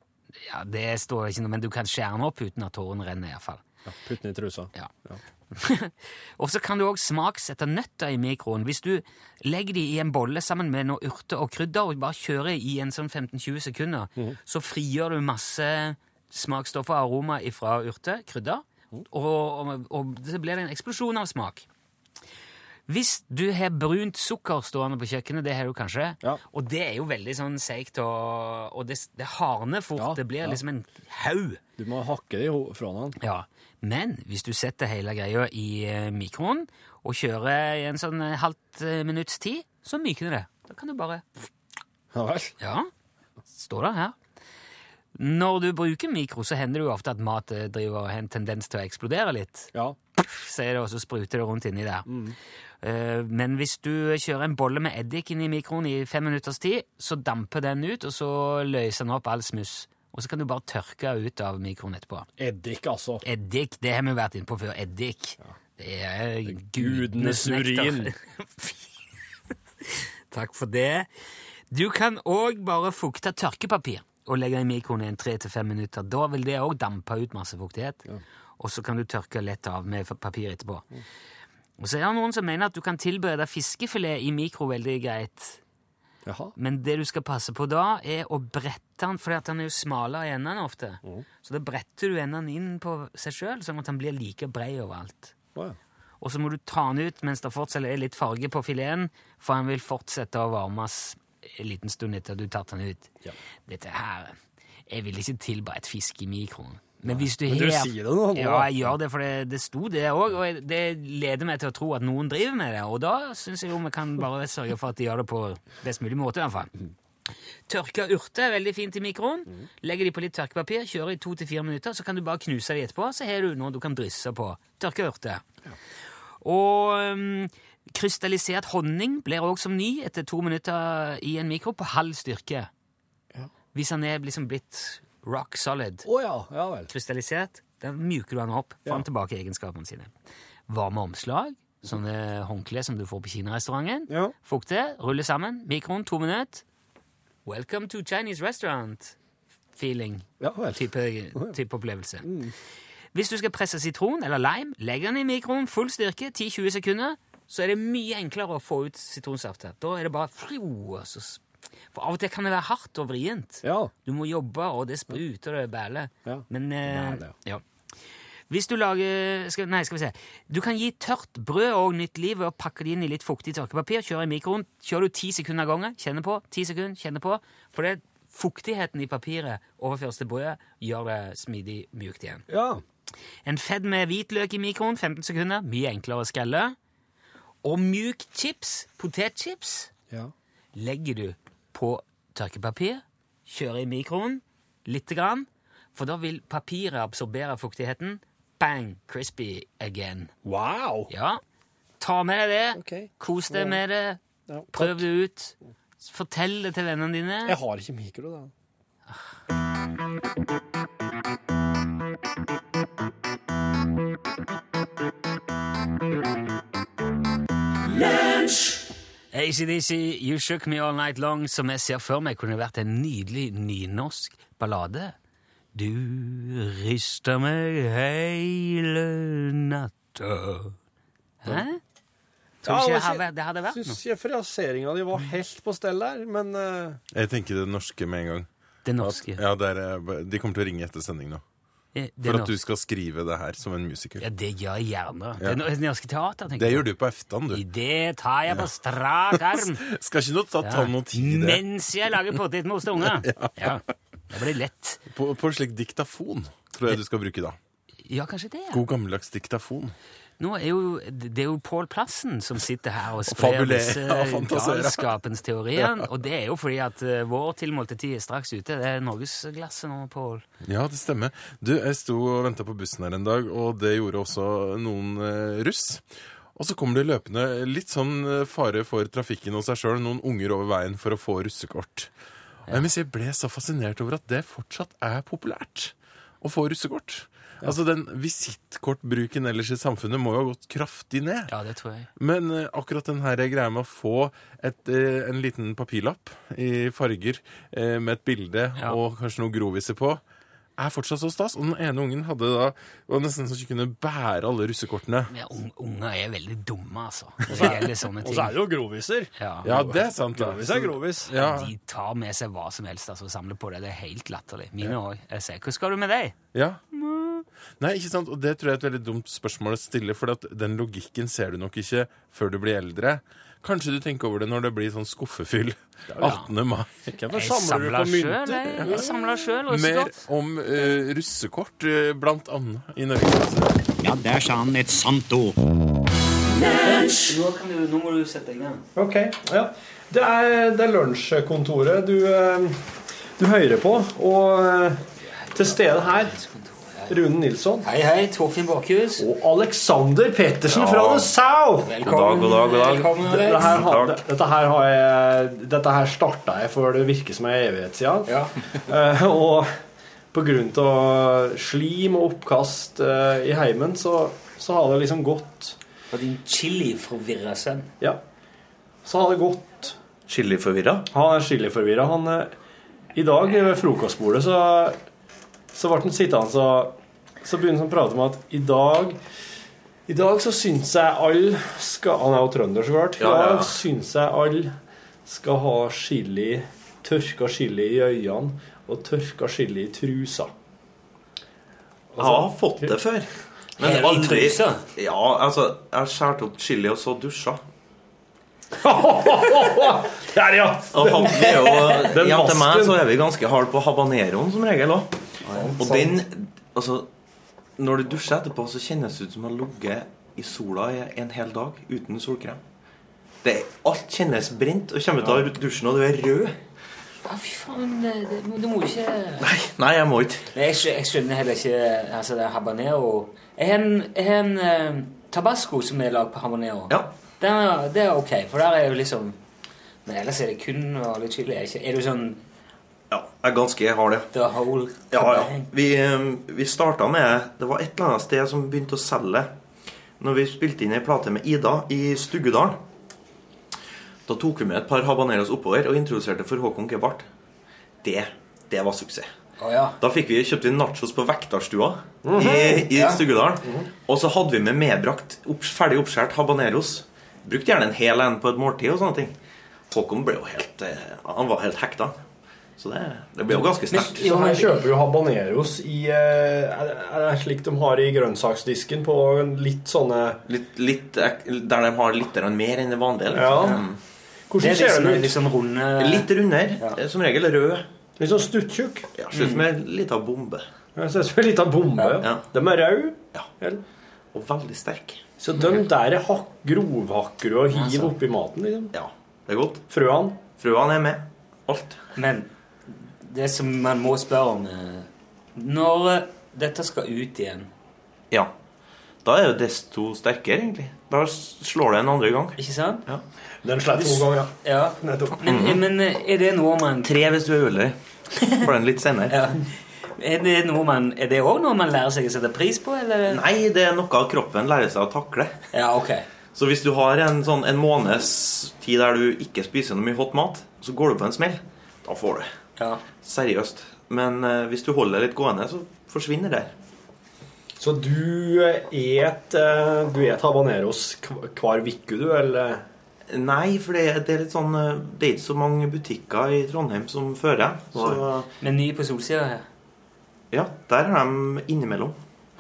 Ja, det står ikke noe, men du kan skjære den opp uten at tårene renner i hvert fall. Ja, Putt den i trusa. Ja. Ja. og så kan du òg smaksette nøtter i mikroen. Hvis du legger de i en bolle sammen med noe urter og krydder og bare kjører i en sånn 15-20 sekunder, så frigjør du masse smaksstoffer og aroma fra urter, krydder, og, og, og så blir det en eksplosjon av smak. Hvis du har brunt sukker stående på kjøkkenet, det har du kanskje, Ja. og det er jo veldig sånn seigt, og, og det, det hardner fort, Ja, det blir ja. liksom en haug. Du må hakke det fra hverandre. Ja, men hvis du setter hele greia i eh, mikroen og kjører i en sånn eh, halvt eh, minutts tid, så mykner det. Da kan du bare Ja vel. Ja, står det her. Når du bruker mikro, så hender det jo ofte at mat eh, driver har en tendens til å eksplodere litt. Ja. Sier det, og så spruter det rundt inni der. Eh, Men hvis du kjører en bolle med eddik inn i mikroen i fem minutters tid, så damper den ut, og så løser den opp all smuss. Og så kan du bare tørke ut av mikroen etterpå. Eddik, altså. Eddik, det har vi vært inne på før. Eddik. Det er gudenes urin. Takk for det. Du kan òg bare fukte tørkepapir og legge i mikroen i en tre til fem minutter. Da vil det òg dampe ut masse fuktighet. Og så kan du tørke lett av med papir etterpå. Og så er det noen som mener at du kan tilberede fiskefilet i mikro veldig greit. Jaha. Men det du skal passe på da, er å brette den, for den er jo smalere i endene ofte. Så da bretter du endene inn på seg sjøl, sånn at den blir like brei overalt. Å ja. Og så må du ta den ut mens det fortsatt er litt farge på fileten, for den vil fortsette å varmes en liten stund etter at du tatt den ut. Ja. Dette her Jeg vil ikke tilberede fisk i mikroen. Men hvis du Men du sier det nå. Ja, jeg gjør det, for det, det sto det òg, og det leder meg til å tro at noen driver med det. Og da syns jeg jo vi kan bare sørge for at de gjør det på best mulig måte, i hvert fall. Tørka urter er veldig fint i mikroen. Legger de på litt tørkepapir, kjører i to til fire minutter, så kan du bare knuse de etterpå, så har du noe du kan drysse på. Tørka urter. Og um, krystallisert honning blir òg som ny etter to minutter i en mikro på halv styrke. Ja. Hvis han er liksom blitt rock solid, oh ja. Ja vel. krystallisert, da myker du han opp, får han tilbake egenskapene sine. Varme omslag, sånne håndklær som du får på kinarestauranten. Ja. Fukte, rulle sammen, mikroen, to minutter. Welcome to Chinese restaurant. Feeling. Type, type opplevelse. Mm. Hvis du skal presse sitron eller lime, legg den i mikroen, full styrke, 10-20 sekunder, så er det mye enklere å få ut sitronsaft her. Da er det bare frio, og så For av og til kan det være hardt og vrient. Ja. Du må jobbe, og det spruter og det bæler. Ja. Men eh, Nei, ja. Hvis du lager skal, Nei, skal vi se. Du kan gi tørt brød og nytt liv ved å pakke det inn i litt fuktig tørkepapir. Kjøre i mikroen. Kjører du ti sekunder av gangen, kjenner på. Ti sekunder, kjenner på. For det fuktigheten i papiret overføres til brødet, gjør det smidig mjukt igjen. Ja. En fedd med hvitløk i mikroen, 15 sekunder, mye enklere å skrelle. Og mjuk chips, potetchips, ja. legger du på tørkepapir, kjører i mikroen lite grann, for da vil papiret absorbere fuktigheten. Bang! Crispy again. Wow! Ja, ta med deg det. Okay. Kos deg med det. Ja, Prøv det ut. Fortell det til vennene dine. Jeg har ikke mikro, da. ACDC, You Shook Me All Night Long, som jeg ser for meg kunne vært en nydelig nynorsk ballade. Du rister meg heile natta Hæ? Tror ikke det hadde- det hadde vært noe? Syns fraseringa di var helt på stell der, men uh... Jeg tenker det norske med en gang. Det norske. Ja, det er, eh, De kommer til å ringe etter sending nå. Eh, For at du skal skrive det her som en musiker. Ja, det gjør jeg gjerne. Det no- norske teater, tenker Det jeg. gjør du på eftan, du. Det tar jeg på strak arm. Skal ikke noe ta, ta noe tid i det. Mens jeg lager potetmos til unger. ja. Det blir lett. På, på en slik diktafon tror jeg du skal bruke da. Ja, kanskje det. ja. God gammeldags diktafon. Nå er jo, det er jo Pål Plassen som sitter her og sprer disse galskapens teorier. Og det er jo fordi at eh, vår tilmålte tid er straks ute. Det er norgesglasset nå, Pål. Ja, det stemmer. Du, jeg sto og venta på bussen her en dag, og det gjorde også noen eh, russ. Og så kommer det løpende litt sånn eh, fare for trafikken og seg sjøl, noen unger over veien for å få russekort. Og jeg, jeg ble så fascinert over at det fortsatt er populært å få russekort. Altså, den visittkortbruken ellers i samfunnet må jo ha gått kraftig ned. Ja, det tror jeg. Men eh, akkurat den her greia med å få et, eh, en liten papirlapp i farger eh, med et bilde Ja. og kanskje noe groviser på, er fortsatt så stas. Og den ene ungen hadde da var nesten så ikke kunne bære alle russekortene. Men un- unger er veldig dumme, altså. Når det gjelder sånne Og så er det jo groviser. Ja. Ja, det er sant. da. Grovis er grovis. Ja, De tar med seg hva som helst altså, og samler på det. Det er helt latterlig. Mine òg. Jeg sier 'Hva skal du med deg?' ja. Nei, ikke sant? Og det tror jeg er et veldig dumt spørsmål å stille, for at den logikken ser du nok ikke før du blir eldre. Kanskje du tenker over det når det blir sånn skuffefyll 18. mai. Hvorfor Jeg samler du på sjøl, mynter? jeg. Samler sjøl Mer om uh, russekort, uh, blant annet, i Norge. Ja, der sa han et sant ord. Nå, kan du, nå må du sette deg ned. Ok, ja. Det er, det er lunsjkontoret du, eh, du hører på, og til stede her Rune Nilsson Hei, hei. Torfinn Bakhus. og Alexander Pettersen fra The South. Velkommen. god dag, god dag. Velkommen, Dette her, har- dette her, har jeg, dette her starta jeg for det virker som en evighet siden. Ja. uh, og på grunn av slim og oppkast uh, i heimen, så, så har det liksom gått Og din chili-forvirra sønn. Ja. Så har det gått Chiliforvirra? Han er chiliforvirra. Han uh, I dag ved frokostbordet så, så ble han sittende så, så begynner han å prate om at i dag I dag så syns jeg alle skal Han er jo trønder, så klart. I Ja, ja, ja. syns jeg alle skal ha chili, tørka chili i øynene og tørka chili i trusa. Jeg har fått det før. Men Hele aldri trusa? Ja, altså, jeg skåret opp chili og så dusja. Der, ja! Og han er jo, Den ja, til meg så er vi ganske harde på habaneroen som regel òg. Og den Altså, når du dusjer etterpå, så kjennes det ut som å ha ligget i sola i en hel dag uten solkrem. Det, alt kjennes brent, og kommer ut av dusjen, og du er rød. Ja, fy faen. Du må jo ikke Nei, nei jeg må ikke. Nei, Jeg, jeg skjønner heller ikke altså det er habanero. Jeg har en, jeg har en eh, tabasco som er lagd på habanero. Ja. Den er, det er ok, for der er jo liksom Men ellers er det kun litt chili. Er, ikke, er du sånn Ja, jeg er ganske det. the whole Ja, ja. Vi, eh, vi starta med Det var et eller annet sted som begynte å selge Når vi spilte inn ei plate med Ida i Stuggedalen. Da tok vi med et par habaneros oppover og introduserte for Håkon Gebhardt. Det, det var suksess. Oh, ja. Da fikk vi, kjøpte vi nachos på Vektarstua i, i Stuggedalen. Og så hadde vi med medbrakt opp, ferdig oppskåret habaneros. Brukte gjerne en hel en på et måltid og sånne ting. Håkon ble jo helt eh, Han var helt hekta. Så det, det blir jo ganske sterkt. Ja, her kjøper jo habaneros i eh, Er det slik de har i grønnsaksdisken på litt sånne Litt, litt, der de har litt mer enn det vanlige. Ja. Liksom. Ja. Hvordan er ser liksom, de ut? liksom runde Mm. Litt rundere. Ja. eh, Som regel rød. Litt sånn stuttjukk. Ja, Ser ut som en lita bombe. Ser ut som en lita bombe. Ja. De er røde. Ja. Og veldig sterke. Så de der er hakk, grovhakker du og hiver Altså. oppi maten, liksom. Ja, det er godt. Frøene. Frøene er med. Alt. Men det som man må spørre om eh, Når eh, dette skal ut igjen, Ja. Da er det desto sterkere, egentlig. Da slår det en andre gang. ikke sant? Ja. Den slår to ganger. Ja. Nettopp. Men, men eh, er det noe man Tre hvis du er uheldig. Får den litt senere. ja. Er det noe man Er det òg noe man lærer seg å sette pris på, eller? Nei, det er noe kroppen lærer seg å takle. Ja, ok. Så hvis du har en, sånn, en måneds tid der du ikke spiser noe mye hot mat, så går du på en smell, da får du. Ja. Seriøst. Men eh, hvis du holder litt gående, så forsvinner det. Så du et, eh, du et habaneros hver uke, du, eller? Nei, for det, det er litt sånn eh, Det er ikke så mange butikker i Trondheim som fører. Så Meny på Solsida her. ja, der er de innimellom.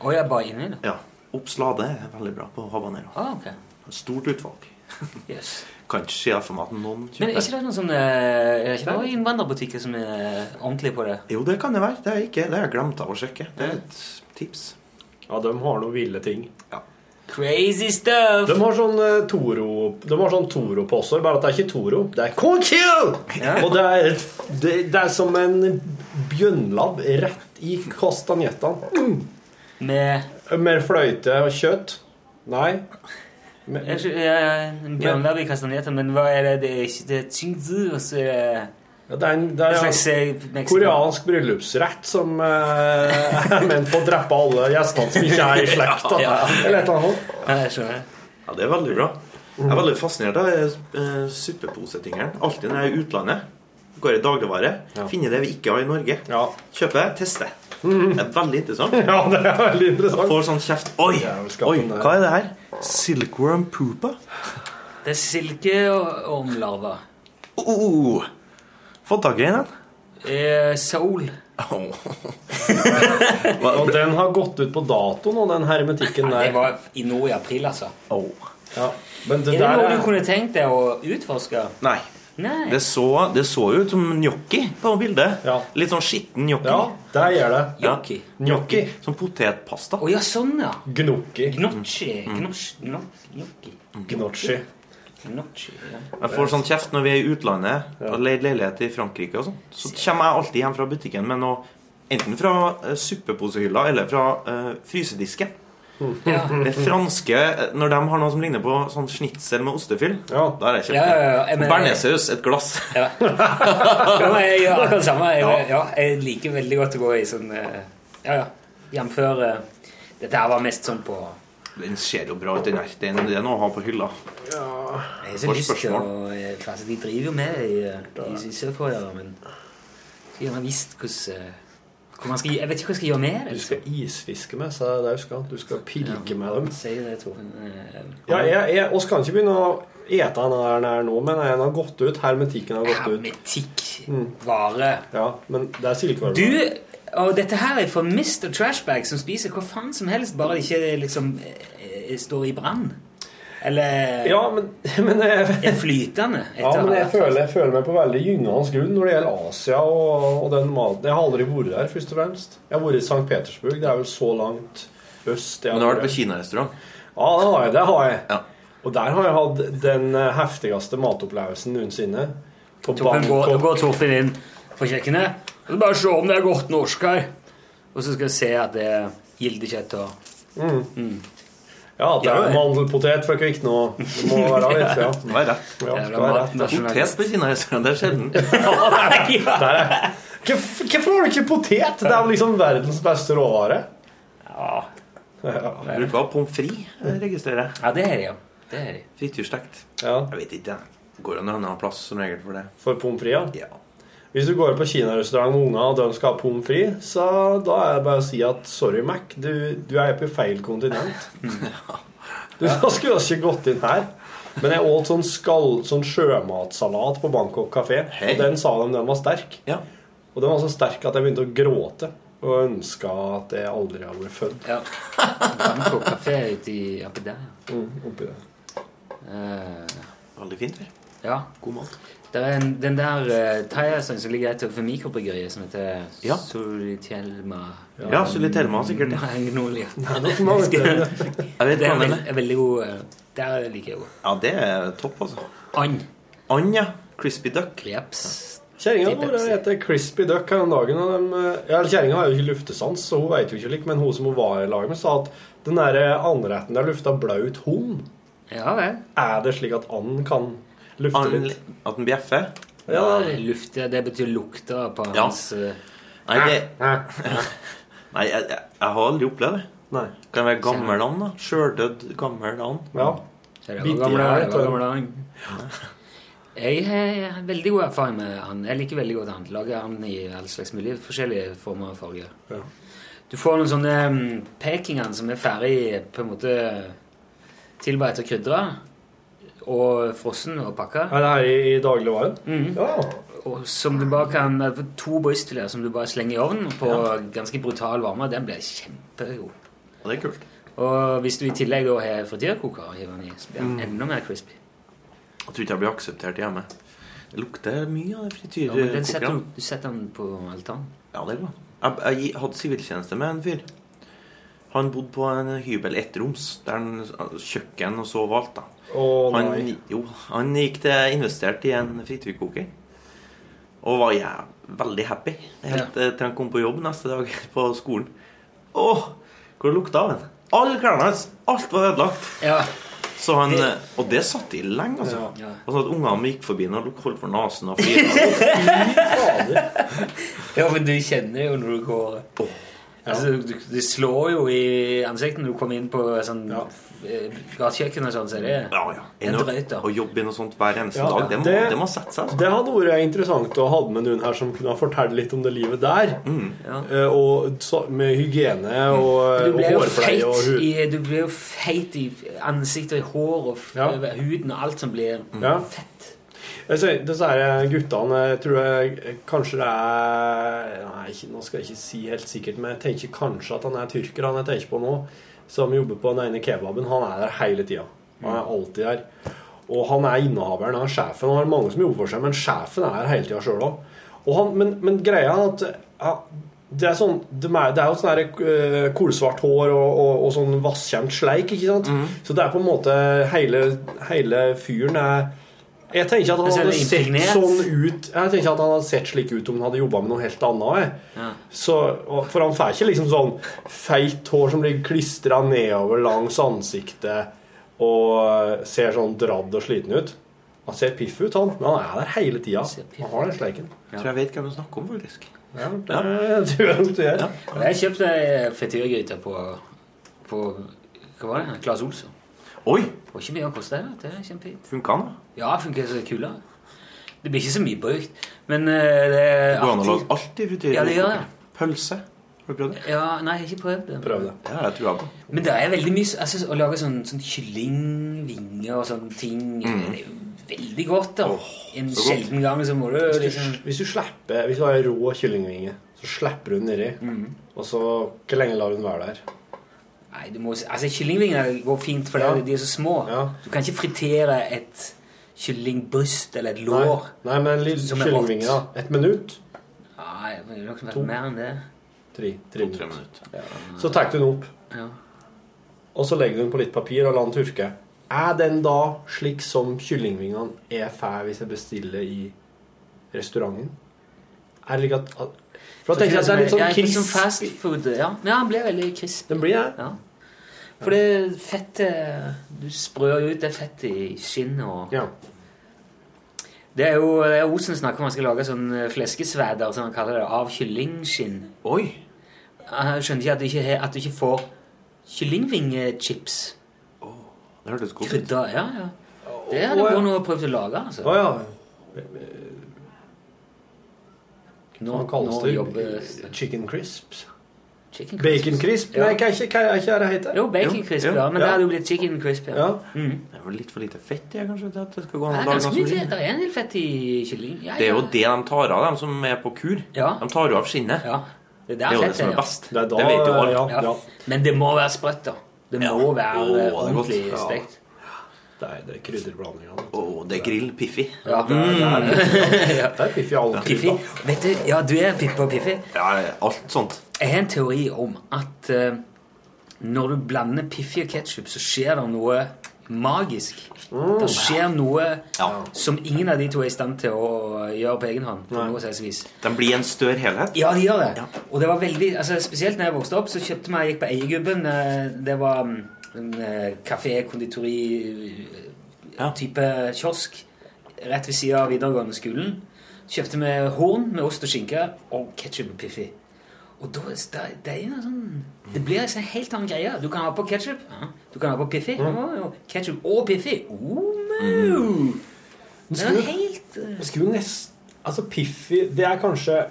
Å er bare innimellom? det? Ja. Oppslade er veldig bra på habanero. Ah, ok. Stort utvalg. Yes. Kan ikke se for meg at noen Men er ikke det noen sånne Er det ikke noen innvandrerbutikker som er ordentlige på det? Jo, det kan det være. Det er ikke, det har jeg glemt av å sjekke. Det er et tips. Ja, de har noen ville ting. Crazy stuff! De har sånn eh, Toro De har sånn Toro-poser, bare at det er ikke Toro. Det er KQ! Og det er, det, det er som en bjønnlabb rett i kastanjettene. Med Med fløyte og kjøtt. Nei. Men, Jeg ja, ja, En bjørnlabb i kastanjetter, men hva er det? Det er ikke det er tsingzi, og så er det ja, det er en, det er en slags, koreansk bryllupsrett som eh, er ment på å drepe alle gjestene som ikke er i slekt. da. Ja. Eller et eller annet. Ja, jeg skjønner. Ja, det er veldig bra. Jeg er veldig fascinert av uh, suppeposetingeren. Alltid når jeg er i utlandet, går i dagligvare, finner det vi ikke har i Norge. Ja. Kjøper, tester. Det er veldig interessant. ja, det er veldig interessant. Får sånn kjeft Oi, oi, hva er det her? Silkworm poopa? Det er silkeormlarver. Oh, fått tak i den? Eh, soul. Og den har gått ut på dato nå, den hermetikken der. det var i nå i april, altså. Oh. Ja. Men det Er det noe du kunne tenkt deg å utforske? Nei. Det så, det så ut som gnocchi på bildet. Ja. Litt sånn skitten gnocchi. Ja, der gjør det. Ja. Gnocchi. Gnocchi. Som potetpasta. Å ja, sånn, ja. Gnocchi. Gnocchi. Gnocchi. Gnocchi. Gnocchi. Gnocchi. Ja. Jeg får sånn kjeft når vi er i utlandet og leier leilighet i Frankrike. og sånn. Så kommer jeg alltid hjem fra butikken med noe enten fra uh, suppeposehylla eller fra uh, frysedisken. Ja. Det franske, eh, Når de har noe som ligner på sånn schnitzel med ostefyll, Ja. da er det kjøpt. Ja, ja, ja. Jeg Bearnéssaus, et glass. Ja. ja, men jeg gjør akkurat det samme. Jeg, ja, jeg liker veldig godt å gå i sånn eh, Ja, ja. Jf. Dette her var mest sånn på Den ser jo bra ut, den her. Det er det er noe å ha på hylla. Jeg har så lyst til å eh, altså, De driver jo med det i, i, i Sør-Korea, men skulle gjerne visst hvordan eh, skal, Jeg vet ikke hva jeg skal gjøre med det. Du skal isfiske med, så det er du skal. Pilke med dem. Si det, Torfinn. Eh, Ja, jeg, jeg, oss kan ikke begynne å ete den nær nå, men den har gått ut. Hermetikken har gått ut. Hermetikk. Vare. Ja, men det er silkeorm. Du, og dette her er for Mr. Trashbag som spiser hva faen som helst, bare det ikke liksom eh, står i brann. Eller Ja, men, men jeg, er flytende. Ja, men jeg føler, jeg føler meg på veldig gyngende grunn når det gjelder Asia og, og den maten. Jeg har aldri vært der, først og fremst. Jeg har vært i St. Petersburg. Det er vel så langt øst Men du har vært på kinarestaurant? Ja, det har jeg. Det har jeg. Ja. Og der har jeg hatt den eh, heftigste matopplevelsen noensinne. På Torfinn går, Bangkok. går Torfinn inn på kjøkkenet. Og så bare se om det er godt norsk her. Og så skal jeg se at det er gildekjøtt og Ja, at det er jo mandelpotet fra Kvikne og Det må være litt, ja. Det var rett. ja det det rett. Potet på kinarestaurant, det er sjelden. Hvorfor har du ikke potet? Det er jo liksom verdens beste råvare. Ja. Bruker å ha pommes frites, registrerer jeg. ja, det er det, ja. Det er det. Frityrstekt. ja. Jeg vet ikke, jeg. Går an å ha en annen plass som regel for det. For pommes frites. ja. Hvis du går på kinarestaurant med unger og de skal ha pommes frites, så da er det bare å si at sorry, Mac, du, du er på feil kontinent. Du skulle ikke gått inn her. Men jeg åt sånn, skal, sånn sjømatsalat på Bangkok kafé, og den sa de den var sterk. ja. Og den var så sterk at jeg begynte å gråte og ønska at jeg aldri hadde blitt født. Ja. Bangkok kafé ute i oppi der. Mm, oppi det. Eh, Veldig fint her. Ja. God mat. Det er en, den der uh, thaiasen som ligger rett overfor mikrobryggeriet, som heter Ja. Solitelma Ja, sikkert. ja. Magnolia. Nok mange Det er det veld, er. er veldig god uh, Der liker jeg henne. Ja, det er topp, altså. And. And, ja. Crispy duck. Jeps. Kjerringa vår heter Crispy Duck her om dagen. Og de, eh, ja, Kjerringa har jo ikke luftesans, så hun veit jo ikke likt, men hun som hun var i lag med, sa at den der andretten der lufta blaut hund. Ja vel. Er det slik at and kan lufte And, litt? at den bjeffer. Ja, Nei, Lufte, det betyr lukta på Ja. hans uh, Nei, det, Nei. jeg, jeg, jeg har aldri opplevd det. Nei. Kan det være gammel and, da? Sjøldødd gammel and. Ja. Gamle dagen. Jeg har veldig god erfaring med han. Jeg liker veldig godt han. Lager han i all slags mulige forskjellige former og farger. Ja. Du får noen sånne um, pekinger som er ferdig på en måte tilberedt og krydra. Og frossen og pakka. Ja, det her i, i dagligvaren? Mm. Ja. Og som du bare kan To brystfileter som du bare slenger i ovnen på ganske brutal varme. Den blir kjempegod. Og det er kult. Og hvis du i tillegg da har frityrkoker, hiver den i, så blir den enda mer crispy. Jeg tror ikke jeg blir akseptert hjemme. Det lukter mye av frityrkokeren. Ja, du- du setter den på altanen. Ja, det er bra. Jeg, jeg hadde siviltjeneste med en fyr. Han bodde på en hybel ettroms, der han kjøkken og sov alt. da. Å Han, jo, han gikk til investert i en frityrkoker. Og var ja, veldig happy helt ja. til han kom på jobb neste dag på skolen. Åh, hvor det lukta av den. Alle klærne hans! Alt var ødelagt. Ja. Så han, eh, og det satt i lenge, altså. Ja. Og sånn at ungene gikk forbi og holdt for nesen og flirte. ja, men du kjenner jo når du går Altså, Det slår jo i ansiktet når du kommer inn på sånn Ja. eh, gatekjøkken og sånn, så det Ja, ja. En drøyt, da. å jobbe i noe sånt hver eneste Ja, dag, det må, det- det må sette seg. Altså. Det hadde vært interessant å ha med noen her som kunne ha fortalt litt om det livet der. Ja. Eh, Og så, med hygiene og, og hårpleie og hud. i, du blir jo feit i ansiktet og i hår og Ja. huden og alt som blir mm. fett. Altså, disse guttene jeg tror jeg kanskje det er Nei, nå skal jeg ikke si helt sikkert, men jeg tenker kanskje at han er tyrker, han jeg tenker på nå, som jobber på den ene kebaben. Han er der hele tida. Han er alltid der. Og han er innehaveren, han er sjefen. Han har mange som jobber for seg, men sjefen er her hele tida sjøl òg. Men, men greia er at ja, det er, sånn, det er jo sånn eh, kolsvart hår og, og, og sånn vasskjemt sleik, ikke sant? Så det er på en måte Hele, hele fyren er Jeg tenker at han hadde sett sånn ut Jeg tenker at han hadde sett slik ut om han hadde jobba med noe helt annet. Jeg. Ja. Så, for han får ikke liksom sånn feit hår som blir klistra nedover langs ansiktet og ser sånn dradd og sliten ut. Han ser piff ut, han, men han er der hele tida. Han har den sleiken. Jeg tror jeg vet hvem du snakker om, faktisk. Ja, det tror jeg du gjør. Jeg kjøpte ei frityrgryte på, på Hva var det? Claes Olsson. Oi! Det var ikke mye å koste det. Det er kjempefint. Funka den? Ja, funker så kula. Det blir ikke så mye brukt, men uh, det er alltid an å lage alt i frityrkoker? Ja, det gjør det. Pølse? Har du prøvd det? Ja, nei, jeg har ikke prøvd det. Prøv det. Ja, jeg tror jeg på. Men det er veldig mye altså, Å lage sånn, sånn kyllingvinger og sånne ting Det er jo veldig godt, da. en godt. sjelden gang så må du Hvis liksom hvis du slipper Hvis du har en rå kyllingvinge, så slipper du den nedi. Og så Hvor lenge lar du den være der? Nei, du må Altså, kyllingvinger går fint, for Ja. de er så små. Ja. Du kan ikke fritere et kyllingbryst eller et Nei, lår. nei men en liten Som er kyllingvinge, da. Et minutt? Nei, det er nok To. mer enn det. Tre, tre To-tre minutter. Ja. Så tar du den opp, Ja. og så legger du den på litt papir og lar den tørke. Er den da slik som kyllingvingene er fæl hvis jeg bestiller i restauranten? Er det like at, at For da tenker jeg at det er litt sånn litt sånn krisp fast food. Ja, ja den blir veldig krisp. Den blir det? Ja. For det fettet Du sprør ut det fettet i skinnet og Ja. Det er jo det er Osen snakker om han skal lage sånn fleskesvæder, fleskesveder, som han kaller det, av kyllingskinn. Oi! Jeg skjønner ikke at du ikke, at du ikke får kyllingvingechips. Det hørtes godt ut. Ja, ja. Det hadde vært noe å prøve å lage. altså. Oh, ja. Nå, kalles det? jobbes Chicken crisps? Chicken Bacon crisp? Ja. Nei, hva er ikke ikke det heter? Jo, bacon crisp, jo, da. Men ja. det hadde jo blitt chicken crisp. Ja. Ja. Mm. Det er vel litt for lite fett i det, kanskje, til at det skal gå er mye. Det er en del fett i kylling. Ja, Det er jo ja. det de tar av, de som er på kur. Ja. De tar jo av skinnet. Ja. Det Det er jo det som er. best. Det er da, Det vet jo alle. ja, Ja. ja. Men det må være sprøtt, da. Det må Ja. være ordentlig stekt. Det er, det er krydderblandinga. Oh, det er grill piffi. Ja, det er, det er, det er Piffi all Piffi. Vet du, ja, du er Pippi og Piffi. Ja, alt sånt. Jeg har en teori om at uh, når du blander Piffi og ketsjup, så skjer det noe magisk. Det skjer noe Ja. som ingen av de to er i stand til å gjøre på egen hånd. på noe vis. De blir en større helhet. Ja, de gjør det. Ja. Og det var veldig, altså Spesielt når jeg vokste opp, så kjøpte vi, jeg gikk på Eiergubben. eh, Det var mm, en eh, kafé, konditori Ja. type kiosk rett ved siden av videregående skolen. Kjøpte vi horn med ost og skinke og ketsjup og Piffi. Og da, det, det er sånn Det blir en sånn helt annen greie. Du kan ha på ketsjup. Du kan ha på Piffi. Ja, Ketsjup og Piffi. Oh, no. Det er helt eh, skulle. Altså, Piffi Det er kanskje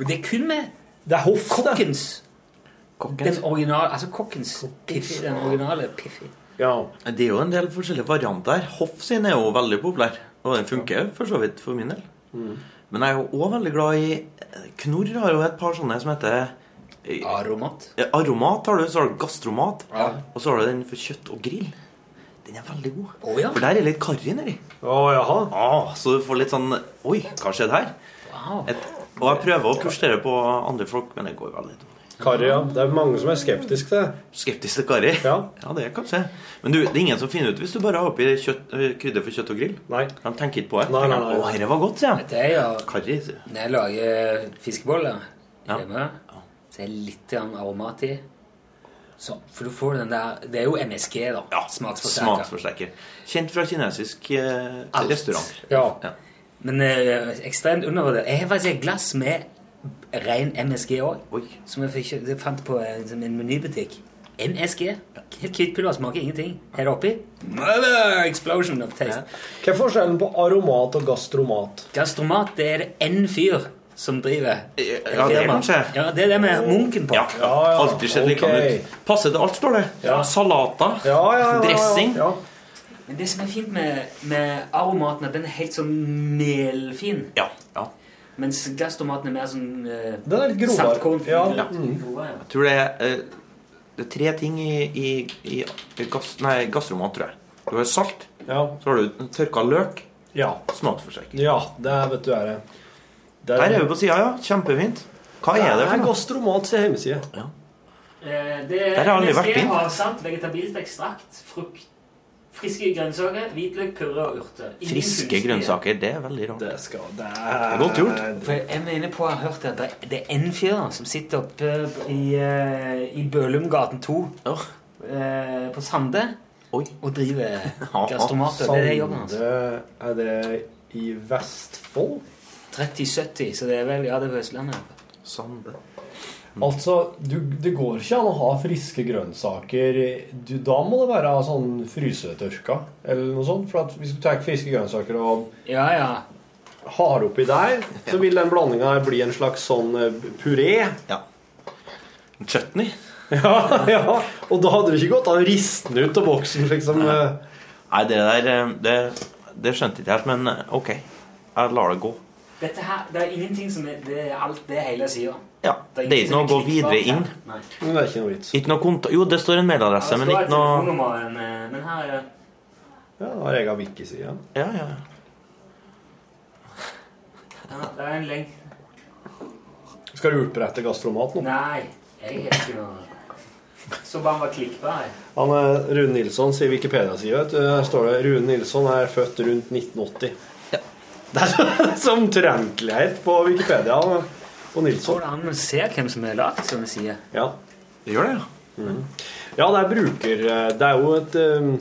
det er kun med Det er hoff, kokkens Kokkens. Den originale, altså kokkens Piffi. Den originale Piffi. Ja. Det er jo en del forskjellige varianter her. Hoff sin er jo veldig populær. Og den funker for så vidt for min del. Men jeg er jo òg veldig glad i Knorr har jo et par sånne som heter eh, Aromat. Aromat har du, så har du gastromat. Ja. Og så har du den for kjøtt og grill. Den er veldig god. Oh, ja. For der er litt karri nedi. Oh. Ah, så du får litt sånn Oi, hva skjedde her? Wow. Et, og jeg prøver å pushe det på andre folk, men det går veldig dårlig. Karri, ja. Det er mange som er skeptiske til det. Skeptisk til karri? Ja. ja, det kan se. Men du, det er ingen som finner ut hvis du bare har oppi kjøtt, eh, krydder for kjøtt og grill. Nei. De tenker ikke på det. Nei, nei, nei. Å, dette var godt, sier de. Karri. Når jeg lager fiskeboller Ja. så er det litt aromat i. Så, for du får den der Det er jo MSG, da. Ja, Smaksforsterker. Smaksforsterker. Kjent fra kinesisk eh, restaurant. Ja. Ja. Men eh, ekstremt undervurdert. Jeg har faktisk et glass med ren MSG òg. Som jeg, fikk, jeg fant på en, som en menybutikk. MSG. Helt hvitt pulver, smaker ingenting. Her oppi Mother explosion of taste. Hva er forskjellen på aromat og gastromat? Gastromat, det er det én fyr som driver. Ja, det er kanskje. Ja, det er det med munken på. Ja, Ja, ja. Alltid sett likedan okay. ut. Passer til alt, står det. Ja. Salater. Ja, ja, ja, ja, Dressing. Ja. Men det som er fint med, med aromaten, er at den er helt sånn melfin. Ja. ja. Mens glasstomaten er mer sånn eh, Den er litt grovere. Ja. Mm. Jeg tror det er, eh, det er tre ting i, i, i gass, nei, gassromat, tror jeg. Du har salt, Ja. så har du tørka løk, ja. smaksforsterker. Ja, det er, vet du, er det. det Der er vi på sida, ja. Kjempefint. Hva er det for noe? Gastromat sin hjemmeside. Eh, det Der har jeg aldri vært inn. har salt, vegetabilsk ekstrakt, frukt, friske grønnsaker, hvitløk, purre og urter. Ingen Friske kunstige- grønnsaker. Det er veldig rart. Det skal Det Det er godt gjort. For jeg mener på, jeg har hørt at det- det er en fyr som sitter oppe i, eh, i Bølumgaten 2 Åh. eh, på Sande Oi. og driver gastromater. Det er det jobben hans. Sande Er det i Vestfold? 3070, så det er vel Ja, det er på Østlandet. Sande. Altså, du, det går ikke an å ha friske grønnsaker du, Da må det være sånn frysetørka eller noe sånt. For at hvis du tar friske grønnsaker og Ja, ja. har oppi der, så vil den blandinga bli en slags sånn eh, puré. Ja. Chutney. Ja, ja. Og da hadde det ikke gått an å riste den ut av boksen, liksom. Nei, det der eh, Det, det skjønte ikke helt, men OK. Jeg lar det gå. Dette her, Det er ingenting som er Det er alt det hele sida. Ja. Det er ikke noe å gå videre inn. Nei. Men det er ikke noe vits. Ikke noe konta Jo, det står en mailadresse, men ikke noe Men, eh, men her er det Ja, da har jeg av wiki-side. Ja, ja. ja, det er en lenk. Skal du opprette gastromat nå? Nei, jeg har ikke noe Så bare var klikkbar. Han er Rune Nilsson, sier Wikipedia-sida. vet du. Der står det Rune Nilsson er født rundt 1980. Ja. Det er så- så omtrentlighet på Wikipedia på Nilsson. Går det an å se hvem som har lagd sånne sider? Ja. Det gjør det, ja. ja, det er bruker... Det er jo et um,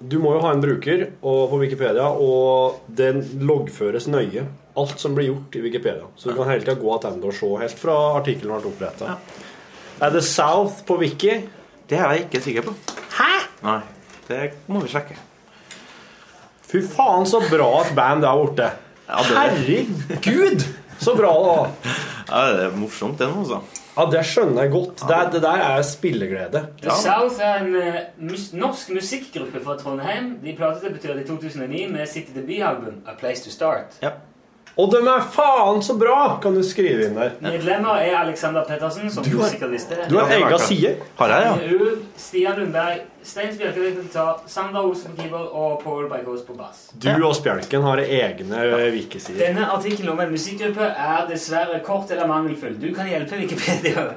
Du må jo ha en bruker og, på Wikipedia, og den loggføres nøye. Alt som blir gjort i Wikipedia. Så du kan hele tida gå tilbake og se helt fra artikkelen ble oppretta. Er det South på Wiki? Det er jeg ikke sikker på. Hæ?! Nei. Det må vi sjekke. Fy faen, så bra at band det er borte. Herregud, så bra da. ja, det er morsomt, det nå, altså. Ja, det skjønner jeg godt. Det, det der er spilleglede. The South er en eh, mus norsk musikkgruppe fra Trondheim. De platedebuterte i 2009 med sitt debutalbum A Place To Start. Ja. Og de er faen så bra! Kan du skrive inn der. Medlemmer er Alexander Pettersen, som du, sikkert visste. Du har det egen side. Har jeg, ja? Stian Lundberg, Stein Spjelkevik på gitar, Sander Olsen på keyboard og Paul Beikås på bass. Du og Spjelken har egne vikesider. Denne artikkelen om en musikkgruppe er dessverre kort eller mangelfull. Du kan hjelpe Wikipedia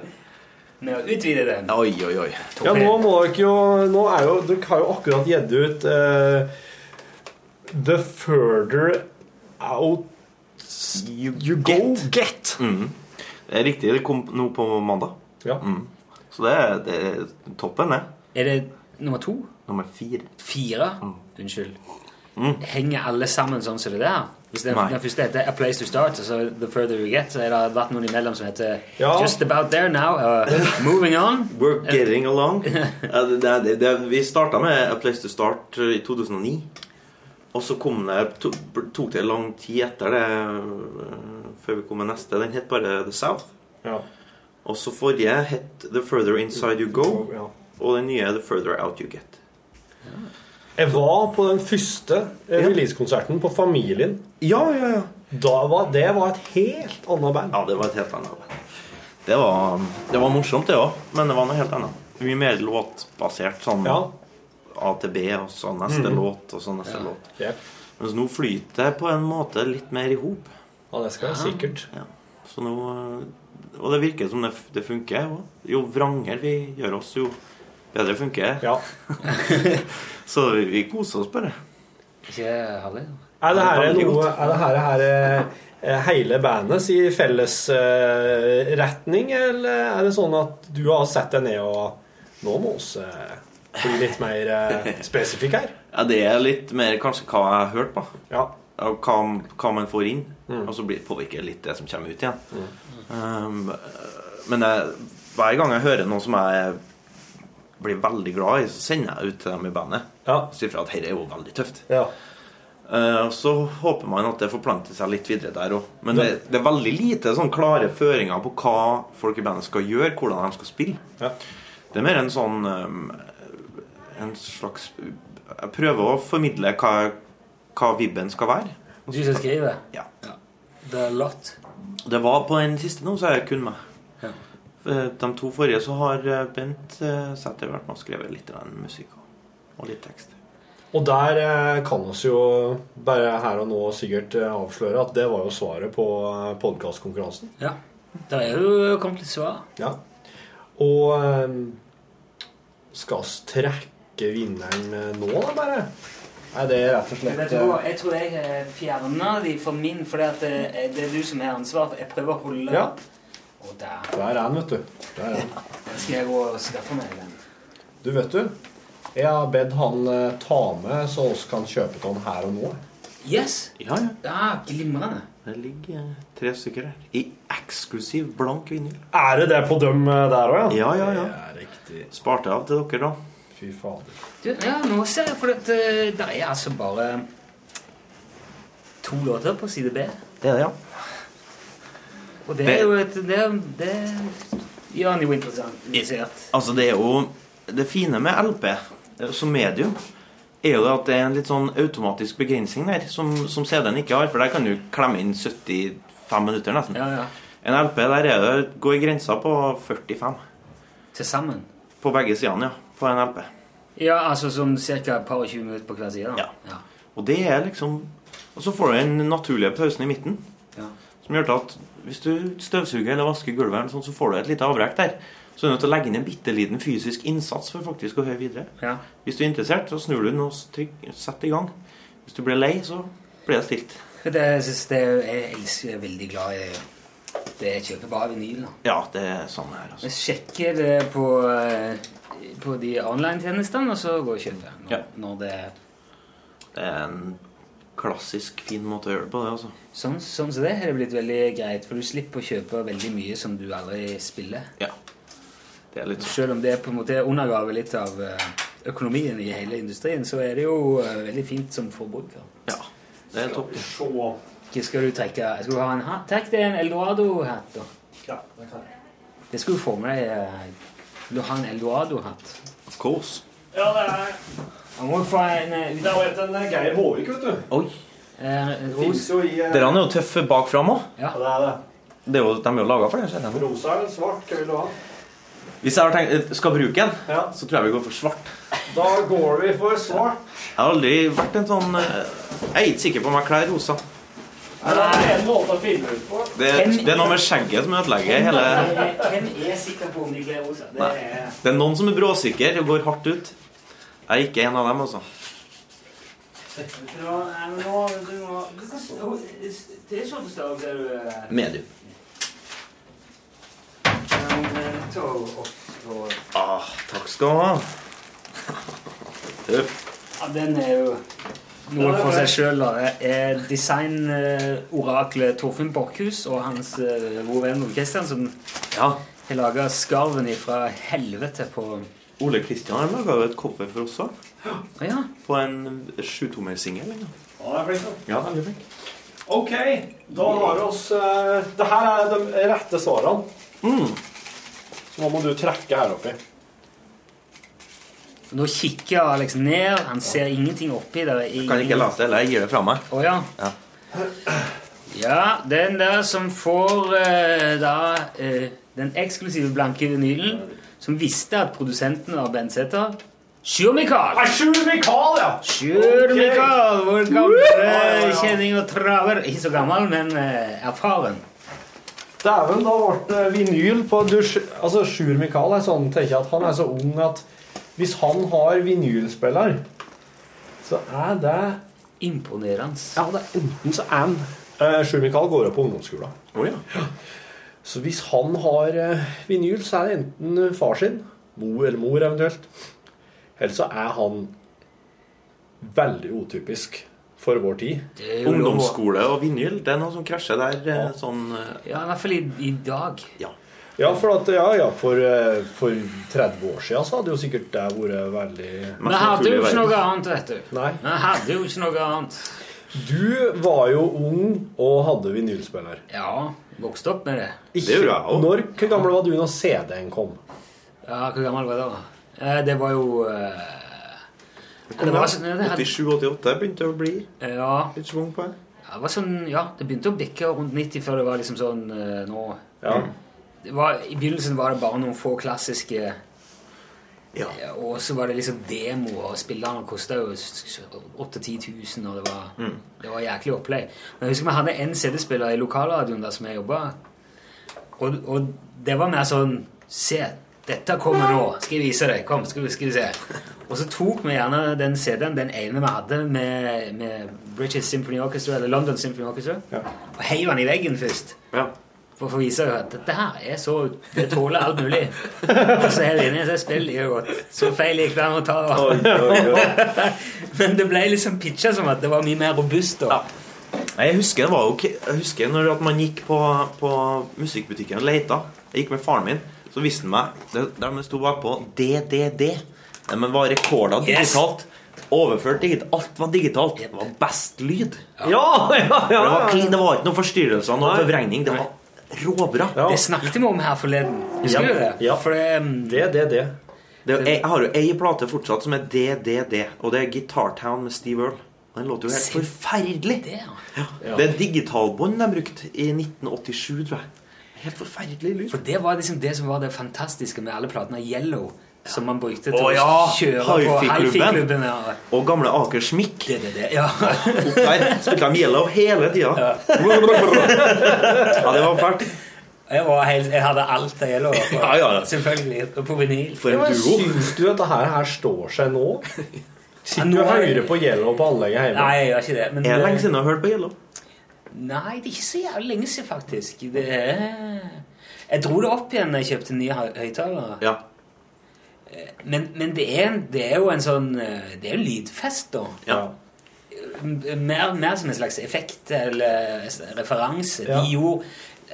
med å utvide den. Oi, oi, oi. Ja, nå må dere jo Nå er jo Dere har jo akkurat gitt ut uh, The Further Out You, Go Get. Mm. Det er riktig. Det kom nå på mandag. Ja. Mm. Så det er, det er toppen, det. Er det nummer to? Nummer fire. Fire? Unnskyld. Henger alle sammen sånn som det der? Hvis den, Nei. den første heter A Place to Start, så The Further You Get, så er det vært noen imellom som heter Ja. Just About There Now, uh, Moving On. We're getting along. uh, det, det, det, det, vi starta med A Place to Start eh, i 2009. Og så kom det, to, tok det lang tid etter det øh, før vi kom med neste. Den het bare The South. Ja. Og så forrige het The Further Inside You Go. Ja. Og den nye The Further Out You Get. Jeg var på den første eh, Ja. releasekonserten på Familien. Ja, ja, ja. Da var, det var et helt annet band. Ja, det var et helt annet band. Det var, det var morsomt, det òg, men det var noe helt annet. Mye mer låtbasert. Sånn Ja. A til B, og så neste låt, og så neste låt. Jep. Mens nå flyter det på en måte litt mer i hop. Ja, det skal jeg sikkert. Ja. Så nå øh, Og det virker som det, det funker. Jo vrangere vi gjør oss, jo bedre funker det. Ja. Så vi, vi koser oss bare. Ikke herlig? Er det her Veldig noe. Er det her, her eh, hele bandet i felles uh, retning, eller er det sånn at du har sett deg ned og Nå må vi eh, bli litt mer eh, spesifikk her. Ja, Det er litt mer kanskje hva jeg har hørt på. Ja. Og hva, hva man får inn. Og så blir påvirker litt det som kommer ut igjen. Um, men jeg, hver gang jeg hører noe som jeg blir veldig glad i, så sender jeg ut til dem i bandet. Ja. Sier fra at dette er jo veldig tøft. ja. Og så håper man at det forplanter seg litt videre der òg. Men det, det er veldig lite sånn klare føringer på hva folk i bandet skal gjøre, hvordan de skal spille. Ja. Det er mer en sånn um, En slags Jeg prøver å formidle hva, hva vibben skal være. Du som skriver? Ja. Det er lot. Det var på den siste nå, så er det kun meg. Ja. Eh, De to forrige så har eh, Bent Sæther vært med og skrevet litt musikk og, og litt tekst. Og der eh, kan oss jo bare her og nå sikkert avsløre at det var jo svaret på podkastkonkurransen. Ja. Det er jo kommet litt svar. Ja. Og skal vi trekke vinneren eh, nå, da, bare? Nei, det er rett og slett Vet du Jeg tror jeg fjerna de for min, for det, det er du som har ansvar. Jeg prøver å holde Ja. Og der. Der er han, vet du. Der er han. Ja. skal jeg gå og skaffe meg. den. Du, vet du, jeg har bedt han eh, ta med så vi kan kjøpe den her og nå. Yes! Ja, ja. Ja, Glimrende. Det ligger eh, tre stykker her. I eksklusiv blank vinyl. Er det det på dem eh, der òg, Ja, ja, ja. Det er riktig. Sparte av til dere, da. Fy fader. Du, ja, nå ser jeg for at eh, det er altså bare to låter på side B. Det er det, ja. Og det Det- er jo et Det, det gjør han jo interessant. Altså, det er jo Det fine med LP eh, som medium er jo det at det er en litt sånn automatisk begrensning der, som, som CD-en ikke har. For der kan du klemme inn 75 minutter, nesten. Ja, ja. En LP der er det, går grensa på 45. Til sammen. På begge sidene, ja. På en LP. Ja, altså som ca. et par og 20 minutter på hver side? da. Ja. Og det er liksom Og så får du den naturlige pausen i midten. Ja. Som gjør til at hvis du støvsuger eller vasker gulvet, sånn, så får du et lite avbrekk der. Så du er nødt til å legge inn en bitte liten fysisk innsats for faktisk å høre videre. Ja. Hvis du er interessert, så snur du den og setter sett i gang. Hvis du blir lei, så blir det stilt. Det, jeg, synes det, jeg elsker jeg er veldig glad i det jeg kjøper bare vinyl. da. Ja, det er sånn her, altså. Jeg sjekker det på, eh, på de online-tjenestene, og så går jeg og kjøper når, Ja. når det er Det er en klassisk fin måte å gjøre det på, det, altså. sånn. som så det har det blitt veldig greit, for du slipper å kjøpe veldig mye som du aldri spiller. Ja. Det er litt sånn. Selv om det på en måte undergraver litt av eh, økonomien i hele industrien, så er det jo eh, veldig fint som forbruker. Ja, det er topp. Hva skal du trekke? Skal du ha en hatt? Trekk deg en Eldorado-hatt, da. Ja, det kan jeg. Det skal du få med deg. Vil du ha en Eldorado-hatt? Of course. Ja, det er Han må få en eh, Det er jo et en Geir Håvik, vet du. Oi. Eh, ros. jo i eh, Dere er jo tøffe bakfra, nå òg. Ja. Det er det. De er jo laga for det. ser jeg nå. Rosa eller svart? Hva vil du ha? Hvis jeg har tenkt, eh, skal bruke den, Ja. så tror jeg vi går for svart. Da går vi for svart. Jeg har aldri vært en sånn eh, Jeg er ikke sikker på om jeg kler rosa. Er det på? Det, det er noe med skjegget som ødelegger hele Hvem er sikker på om de kler rosa? Det er Det er noen som er bråsikre og går hardt ut. Jeg er ikke en av dem, altså. Er eh, Medium. eh, Ah, takk skal du ha. Tøff. Ja, den er jo noe for seg sjøl. Det er designoraklet Torfinn Borchhus og hans eh, gode venn Ole Kristian som Ja. har laga skarven fra helvete på Ole Kristian har laga et cover for oss òg. Ja. På en sjutommersingel. Ja. Ja, det flink, da. ja, veldig flink. Ok, da har vi oss uh, Det her er de rette svarene. Mm. Så nå må du trekke her oppi. Nå kikker Alex ned. Han ser ingenting oppi. Der Jeg Kan ikke lese eller jeg gir det fra meg. Å ja. Ja. Ja, den der som får eh, da eh, den eksklusive blanke vinylen, som visste at produsenten var Benseter Sjur Mikael! Sjur Mikael, ja! Sjur Ok. Mikael, vår gamle kjenning og traver. Ikke så gammel, men eh, erfaren. Dæven, da ble det vinyl på dusj... Altså, Sjur Mikael er sånn, tenker jeg at han er så ung at hvis han har vinylspiller, så er det Imponerende. Ja, det er enten så er han eh, Sjur Mikael går opp på ungdomsskolen. Oh, ja. Så hvis han har eh, vinyl, så er det enten eh, far sin, mor eller mor eventuelt, eller så er han veldig utypisk for vår tid. Jo Ungdomsskole og vinyl, det er noe som krasjer der. Ja. Sånn eh, Ja, i hvert fall i, i dag. Ja. Ja, for, at, ja, ja, for, eh, for 30 år siden så hadde jo sikkert det vært veldig Men jeg hadde jo ikke noe annet, vet du. Nei. Jeg hadde jo ikke noe annet. Du var jo ung og hadde vinylspiller. Ja, vokste opp med det. Ikke, Det gjorde jeg. Når, hvor gammel var du når CD-en kom? Ja, Hvor gammel var jeg da? Eh, Det var jo eh, det var, sånn- det 87-88 begynte å bli ja, litt svung på det. ja, det var sånn, ja, det begynte å bikke rundt 90 før det var liksom sånn nå Ja. det var, I begynnelsen var det bare noen få klassiske Ja. eh, Og så var det liksom demo, og spillerne kosta jo 8000-10 000, og det var, det var jæklig opplegg. Men jeg husker vi hadde en CD-spiller i lokalradioen der som jeg jobba, og, og det var mer sånn Se, dette kommer nå. Skal jeg vise deg? Kom, skal vi, skal vi se. Og så tok vi gjerne den CD-en, den ene vi hadde med, med British Symphony Orchestra, eller London Symphony Orchestra, Ja. og heiv den i veggen først. Ja. For å vise at dette her er så Det tåler alt mulig. Og så her inne så spiller jeg jo godt. Så feil gikk det an å ta. Men det ble liksom pitcha som at det var mye mer robust. da. Ja. Jeg husker det var jo Jeg husker når at man gikk på, på musikkbutikken og leita. Jeg gikk med faren min, så visste han meg det, Der det sto bakpå DDD. Men var rekorder Yes. digitalt. Overført digitalt. Alt var digitalt. Det var best lyd. Ja, ja, ja! Det var, clean, det var ikke noen forstyrrelser, noen forvrengning. Det var råbra. Ja. Det snakket vi om her forleden. Husker Ja. du det? Ja. For det, er Det, det, det. Det, jeg, jeg har jo ei plate fortsatt som er DDD, og det er Guitar Town med Steve Earl. Den låter jo helt Se- forferdelig. det, ja. Det er digitalbånd de brukte i 1987, tror jeg. Helt forferdelig lyd. For det var liksom det som var det fantastiske med alle platene av Yellow. Som man brukte til Å å kjøre på Hi-Fi-klubben. hifi-klubben. Ja. Og gamle Aker Smikk. Det, det, det. Ja. Opp der spilte de Yellow hele tida. Ja, det var fælt. Jeg, var helt, jeg hadde alt av Yellow. Ja, ja, ja. Selvfølgelig. og På vinyl. For en duo. Syns du at det her, her står seg nå? Sitter Ja, du og er det- hører på Yellow på anlegget hjemme? Nei, jeg gjør ikke det. Men, Er det lenge siden jeg har hørt på Yellow? Nei, det er ikke så jævlig lenge siden, faktisk. Det er... Jeg dro det opp igjen da jeg kjøpte nye hø- høyttalere. Ja. Men, men det, er, en- det er jo en sånn eh, Det er jo lydfest, da. ja. Mer, mer som en slags effekt eller referanse. Ja. De gjorde,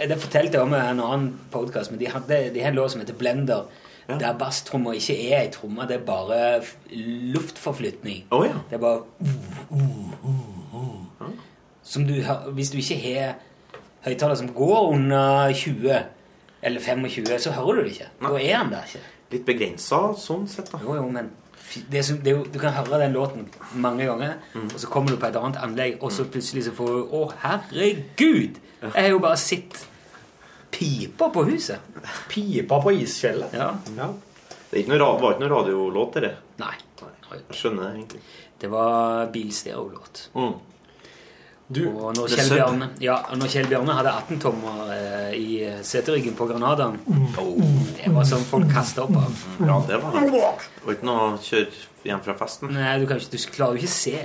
det fortalte jeg om i en annen podkast, men de hadde, de hadde en låt som heter Blender. Ja. Der basstromma ikke er ei tromme, det er bare luftforflytning. Oh, ja. Det er bare uh, uh, uh, uh. Som du, Hvis du ikke har høyttaler som går under 20 eller 25, så hører du det ikke. Da er han der ikke. Litt begrensa sånn sett, da. Jo, jo, men det er som, det er jo, Du kan høre den låten mange ganger, og så kommer du på et annet anlegg, og så plutselig så får du Å, herregud! Jeg har jo bare sett pipa på huset. Pipa på isfjellet. Ja. Ja. Det er ikke noe, var ikke noen radiolåt, det? Nei. Jeg skjønner det egentlig. Det var bilstereolåt. Mm. Du, Og når Kjell Bjarne, ja, når Kjell Bjarne hadde 18-tommer eh, i eh, seteryggen på Granadaen Det var sånn folk kasta opp av. Ja, det var det. Det var ikke noe å kjøre hjem fra festen. Nei, du, kan ikke, du klarer jo ikke se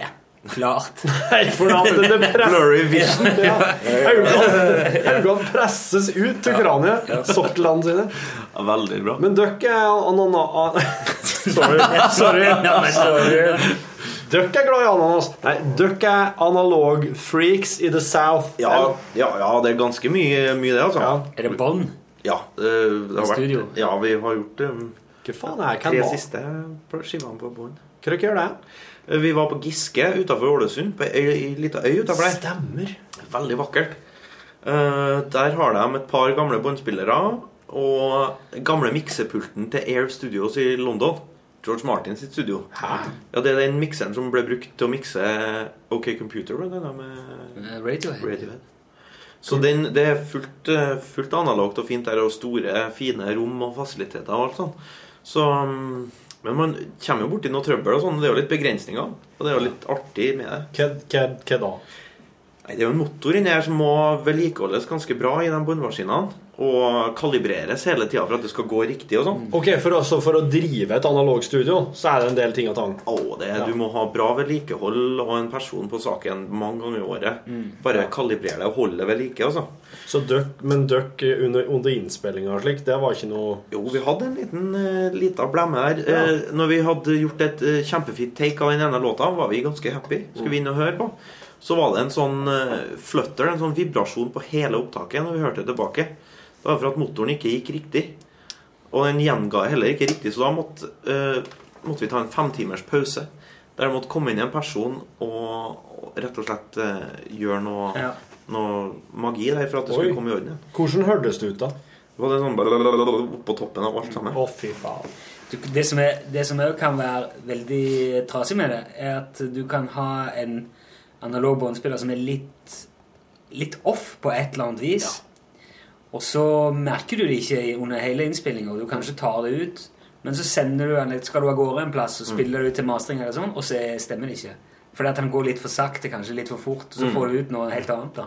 klart. Blurry vision. ja. Øynene øynene presses ut til kraniet. Sokkelene sine. Ja, veldig bra. Men dere er. Sorry. Sorry. Dere er glad i ananas. Nei, dere er analog-freaks i the south. Ja, ja, ja, det er ganske mye, mye det, altså. Ja. Er det bånd? Ja, det, det har vært Ja, vi har gjort det. Hva faen er tre siste skivene på bånd. Hva dere gjør det? Vi var på Giske utafor Ålesund, på ei lita øy utafor der. Stemmer. Veldig vakkert. Uh, der har de et par gamle båndspillere og gamle miksepulten til Air Studios i London. George Martin sitt studio. Ja, Det er den mikseren som ble brukt til å mikse OK Computer blant annet, med Eh, Radiohead. Radiohead. Så den, det er fullt, eh, fullt analogt og fint der, og store, fine rom og fasiliteter og alt sånt. Så, mm, men man kommer jo borti noe trøbbel og sånn. Det er jo litt begrensninger. Og det er jo litt artig med det. Hva da? Nei, Det er jo en motor inni her som må vedlikeholdes ganske bra i de båndmaskinene. Og kalibreres hele tida for at det skal gå riktig og sånn. Ok, for, altså, for å drive et analogstudio, så er det en del ting å ta Å, det, Du må ha bra vedlikehold og en person på saken mange ganger i året. Bare kalibrere det og holde det ved like. altså. Så døkk, men døkk under, under innspillinga og slik, det var ikke noe Jo, vi hadde en liten uh, lita blemme der. Eh, når vi hadde gjort et uh, kjempefint take av den ene låta, var vi ganske happy. Skulle vi inn og høre på. Så var det en sånn uh, flutter, en sånn vibrasjon på hele opptaket når vi hørte det tilbake. Det var for at motoren ikke gikk riktig. Og den gjenga heller ikke riktig, så da måtte, uh, måtte vi ta en femtimers pause. Der det måtte komme inn en person og, og rett og slett uh, gjøre noe, Ja. noe magi der for at det Oi. skulle komme i orden igjen. Hvordan hørtes det ut, da? Det var det sånn bare oppå toppen av alt sammen. Å, fy faen. Du, det som er- det som òg kan være veldig trasig med det, er at du kan ha en analog båndspiller som er litt, litt off på et eller annet vis. Og så merker du det ikke under hele innspillinga, du kanskje tar det ut. Men så sender du den, skal du av gårde en plass, og spiller du til mastring, eller sånn, og så stemmer det ikke. Fordi at han går litt for sakte, kanskje litt for fort, og så får du ut noe helt annet. da.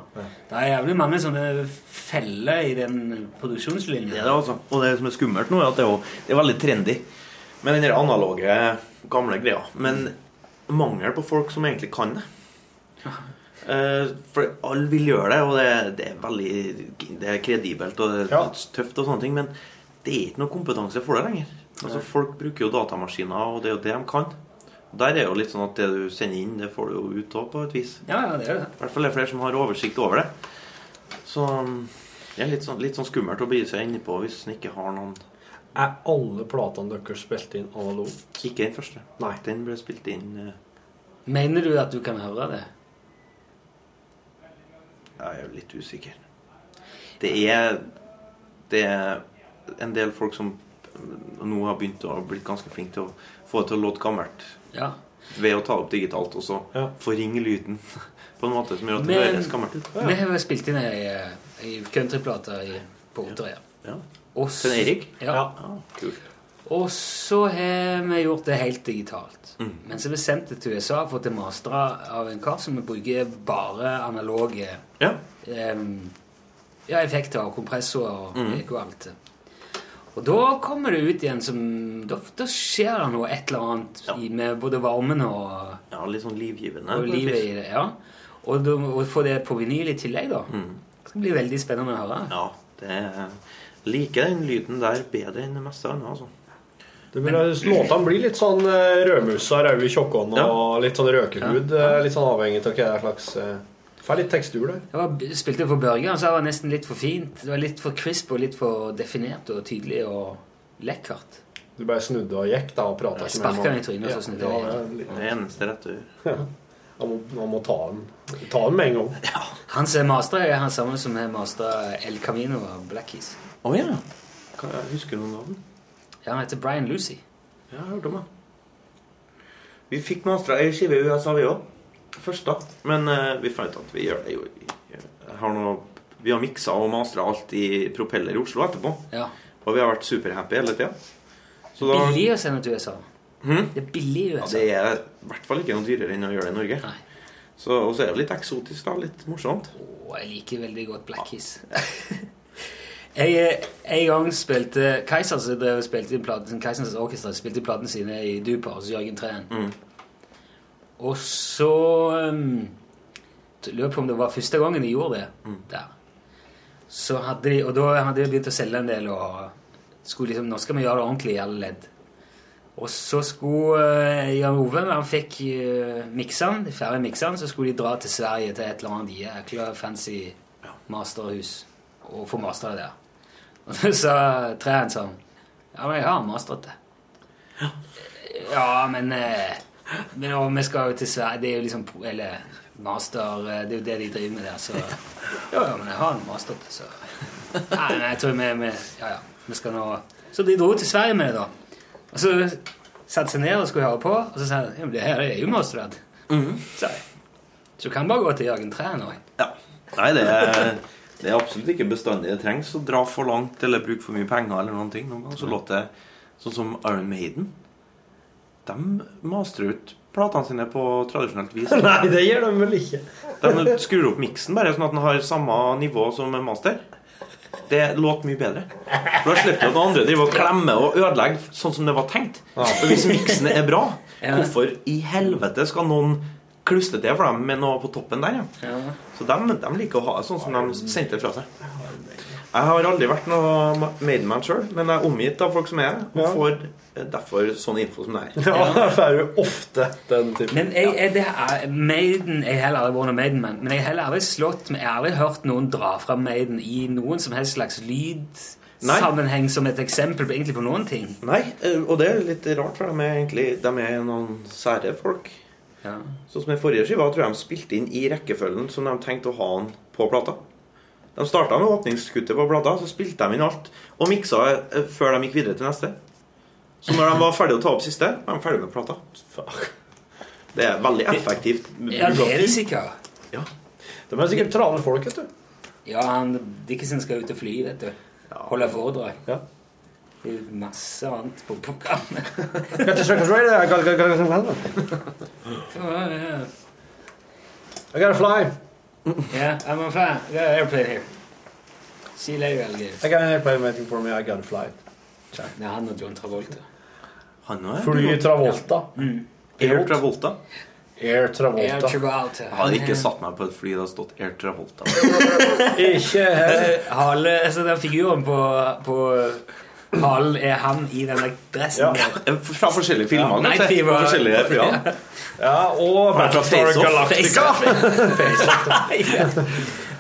Det er jævlig mange sånne feller i den produksjonslinja. Det er det altså. Og det som er skummelt nå, er at det er, jo, det er veldig trendy med den der analoge, gamle greia. Men mangel på folk som egentlig kan det. Eh, for alle vil gjøre det, og det, det er veldig Det er kredibelt og det er Ja. tøft, og sånne ting, men det er ikke noe kompetanse for det lenger. Altså Folk bruker jo datamaskiner, og det er jo det de kan. Der er jo litt sånn at det du sender inn, det får du jo ut òg, på et vis. Ja, ja, det er det. I hvert fall er det flere som har oversikt over det. Så det er litt sånn, litt sånn skummelt å begi seg innpå hvis en ikke har noen Er alle platene deres spilt inn analogt? Ikke den første. Nei. Den ble spilt inn uh... Mener du at du kan høre det? Jeg er litt usikker. Det er Det er en del folk som nå har begynt å blitt ganske flinke til å få det til å låte gammelt Ja. ved å ta opp digitalt og så Ja. forringe lyden på en måte som gjør at det høres gammelt ut. Vi har spilt inn ei, ei countryplate på Otterøya. Ja. Ja. Til Erik? Ja. Ja. Ja, kult. Og så har vi gjort det helt digitalt. Mm. Men så har vi sendt det til USA og fått det mastra av en kar som vi bruker bare analoge Ja. Um, ja, effekter og kompressorer og Mm. og alt. Og da kommer det ut igjen som Da, da skjer det noe et eller annet Ja. i, med både varmen og, ja, litt sånn livgivende. og livet i det. ja. Og å få det på vinyl i tillegg, da. Mm. Det skal bli veldig spennende å høre. Ja, det er Liker den lyden der bedre enn det meste annet, altså. Låtene blir litt sånn eh, rødmusa, røde i ja. og litt sånn røkehud. Ja. Litt sånn avhengig av hva det er slags eh, Får litt tekstur der. Jeg var, spilte for Børge, og så var det nesten litt for fint. Det var litt for crisp og litt for definert og tydelig og lekkert. Du bare snudde og gikk da og prata Jeg sparket den i trynet, og så snudde jeg ja, det, Det eneste rette han. Må, må ta den Ta den med en gang. Han som er master, er han samme som har mastra El Camino av Black Keys. oh, ja. Kan jeg husker noen navn? Ja, han heter Brian Lucy. Ja, jeg har hørt om det. Vi fikk mastra ei skive i USA, vi òg. Først, da. Men uh, vi fant ut at vi gjør det jo har noe, Vi har miksa og mastra alt i Propeller i Oslo etterpå. Ja. Og vi har vært superhappy hele tida. Så da Billig å sende til USA. Hmm? Det er billig i USA. Ja, det er i hvert fall ikke noe dyrere enn å gjøre det i Norge. Nei. Så, og så er det litt eksotisk, da. Litt morsomt. Å, jeg liker veldig godt Black Kiss. jeg eh, En gang spilte Keisers drev spilte inn platen, Keisers Orkester spilte inn platene sine i Duper hos Jørgen Treen. Mm. Og så um, Lurer på om det var første gangen de gjorde det Mm. der. Så hadde de, Og da hadde de begynt å selge en del, og skulle liksom, nå skal vi gjøre det ordentlig i alle ledd. Og så skulle uh, Jan Ove, han fikk uh, de ferdige mikserne, så skulle de dra til Sverige til et eller annet jækla fancy masterhus og få mastra der. Og så sa Treen sånn Ja, men jeg har mastret det. Ja, men eh, Men og vi skal jo til Sverige Det er jo liksom Eller master eh, Det er jo det de driver med der, så Ja, ja, men jeg har mastret det, så Nei, men jeg tror vi, vi Ja, ja. Vi skal nå Så de dro til Sverige med det, da. Og så satte seg ned og skulle høre på, og så sa han ja, men det her er jo mastret. Mm jeg. Så du kan bare gå til Jørgen Treen nå. Ja. Nei, det er, det er absolutt ikke bestandig det trengs å dra for langt eller bruke for mye penger. eller noen ting. Noen ganger så låter sånn som Iron Maiden. De mastrer ut platene sine på tradisjonelt vis. Nei, det gjør de vel ikke. De skrur opp miksen bare sånn at den har samme nivå som master. Det låter mye bedre. For Da slipper du at noen andre driver og klemmer og ødelegger sånn som det var tenkt. Og hvis miksen er bra, hvorfor i helvete skal noen klustre til for dem med noe på toppen der? Ja? Så de, de liker å ha det sånn som de sendte fra seg. Jeg har aldri vært noe Maidenman sjøl, men jeg er omgitt av folk som er det, og Ja. får derfor sånn info som det er. Ja, er får du ofte den typen. Men jeg, jeg, det er, Maiden Jeg har heller aldri vært noen Maiden-mann, men jeg har heller aldri slått Jeg har aldri hørt noen dra fra Maiden i noen som helst slags lydsammenheng som et eksempel på, egentlig på noen ting. Nei, eh, og det er litt rart, for de er egentlig de er noen sære folk. Ja. Sånn som den forrige skiva tror jeg de spilte inn i rekkefølgen som de tenkte å ha den på plata. De starta med åpningsskuttet på plata, så spilte de inn alt og miksa eh, før de gikk videre til neste. Så når de var ferdige å ta opp siste, var de ferdige med plata. Det er veldig effektivt. Ja, det er det sikkert. Ja. De er sikkert travle folk, vet du. Ja, han Dickinson skal ut og fly, vet du. Holde foredrag. Ja. Det er masse annet på programmet. Got this record right there. I gotta fly. Yeah, I'm on fire. I got an airplane here. See you later, alligator. I got an airplane waiting for me. I gotta fly. Det er han og John Travolta. Han òg Fly Travolta. Air Travolta. Air Air Travolta. Travolta. Jeg hadde ikke satt meg på et fly det hadde stått Air Travolta. Ikke heller. Eh, Hale, altså den figuren på, på halen er han i denne dressen. Ja. Fra forskjellige filmer. Ja, Night? Fever. Fra forskjellige ja. Ja, og Battlestar. Galactica.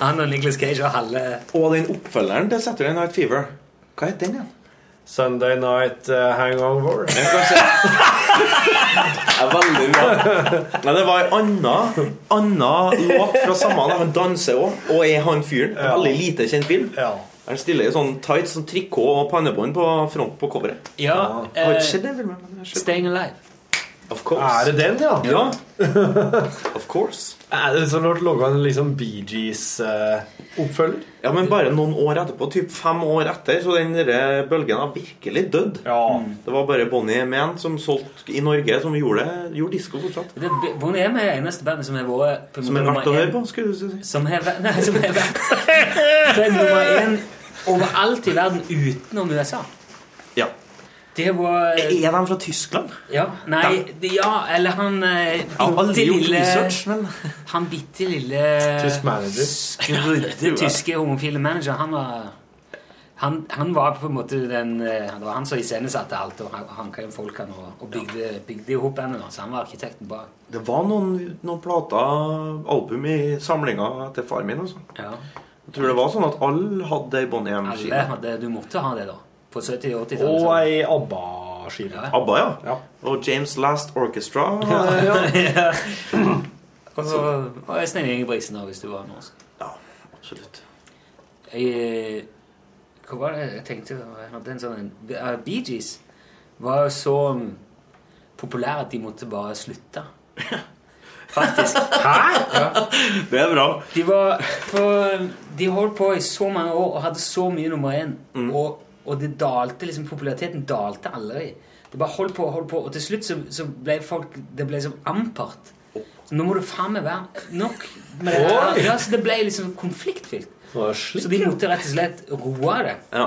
Han og Nicholas Cage og halve Og den oppfølgeren til Saturday Night Fever. Hva het den igjen? Sunday Night uh, Hangover. Det er veldig bra. Nei, det var en annen, annen låt fra samme Han danser òg, og er han fyren. En Veldig lite kjent film. Ja. Han stiller i sånn tights, sånn trikot og pannebånd på front på coveret. Ja, ja. eh, filmen. Staying Alive. Of course. Er det den, ja? Ja. Of course. Er det så at laga en liksom Bee Gees-oppfølger? Ja, men bare noen år etterpå, typ fem år etter, så den der bølgen har virkelig dødd. ja. Det var bare Bonnie M. som solgte i Norge, som gjorde, gjorde disko fortsatt. Det er- Bonnie M er det eneste bandet som har vært Som er verdt å høre på, skulle du si. Som har vært Nei, som har vært er nummer én overalt i verden utenom USA. Ja. Det var Er han fra Tyskland? Ja, nei, det- ja, eller han eh, bitte lille research, men Han bitte lille Tysk manager. skrudde tyske homofile manager. Han var han, han var på en måte den eh, Det var han som iscenesatte alt og han- hanka inn folkene og, og bygde, bygde ihop bandet. Så han var arkitekten bak. det var noen, noen plater, album i samlinga til far min. Altså. Ja. Jeg du det var sånn at alle hadde ei Bonnie Alle M-skive. hadde Du måtte ha det, da. På 70- og Og 80-tallet. Og ei ABBA-skive. Ja. ABBA, ja. Ja. Og James Last Orchestra. Ja. Og så og Øystein Ingebrigtsen, da, hvis du var norsk. Ja, absolutt. Jeg, hva var det jeg tenkte? Jeg hadde en sånn uh, Bee Gees var jo så populære at de måtte bare slutte. Faktisk. Ja. Det er bra. De var For de holdt på i så mange år og hadde så mye nummer én. Og, og det dalte liksom Populariteten dalte aldri. Det bare holdt på og holdt på, og til slutt så, så ble folk Det ble som ampert. Så nå må du faen meg være nok med det her. Ja, så det ble liksom konfliktfylt. Så de måtte rett og slett roe det. Ja.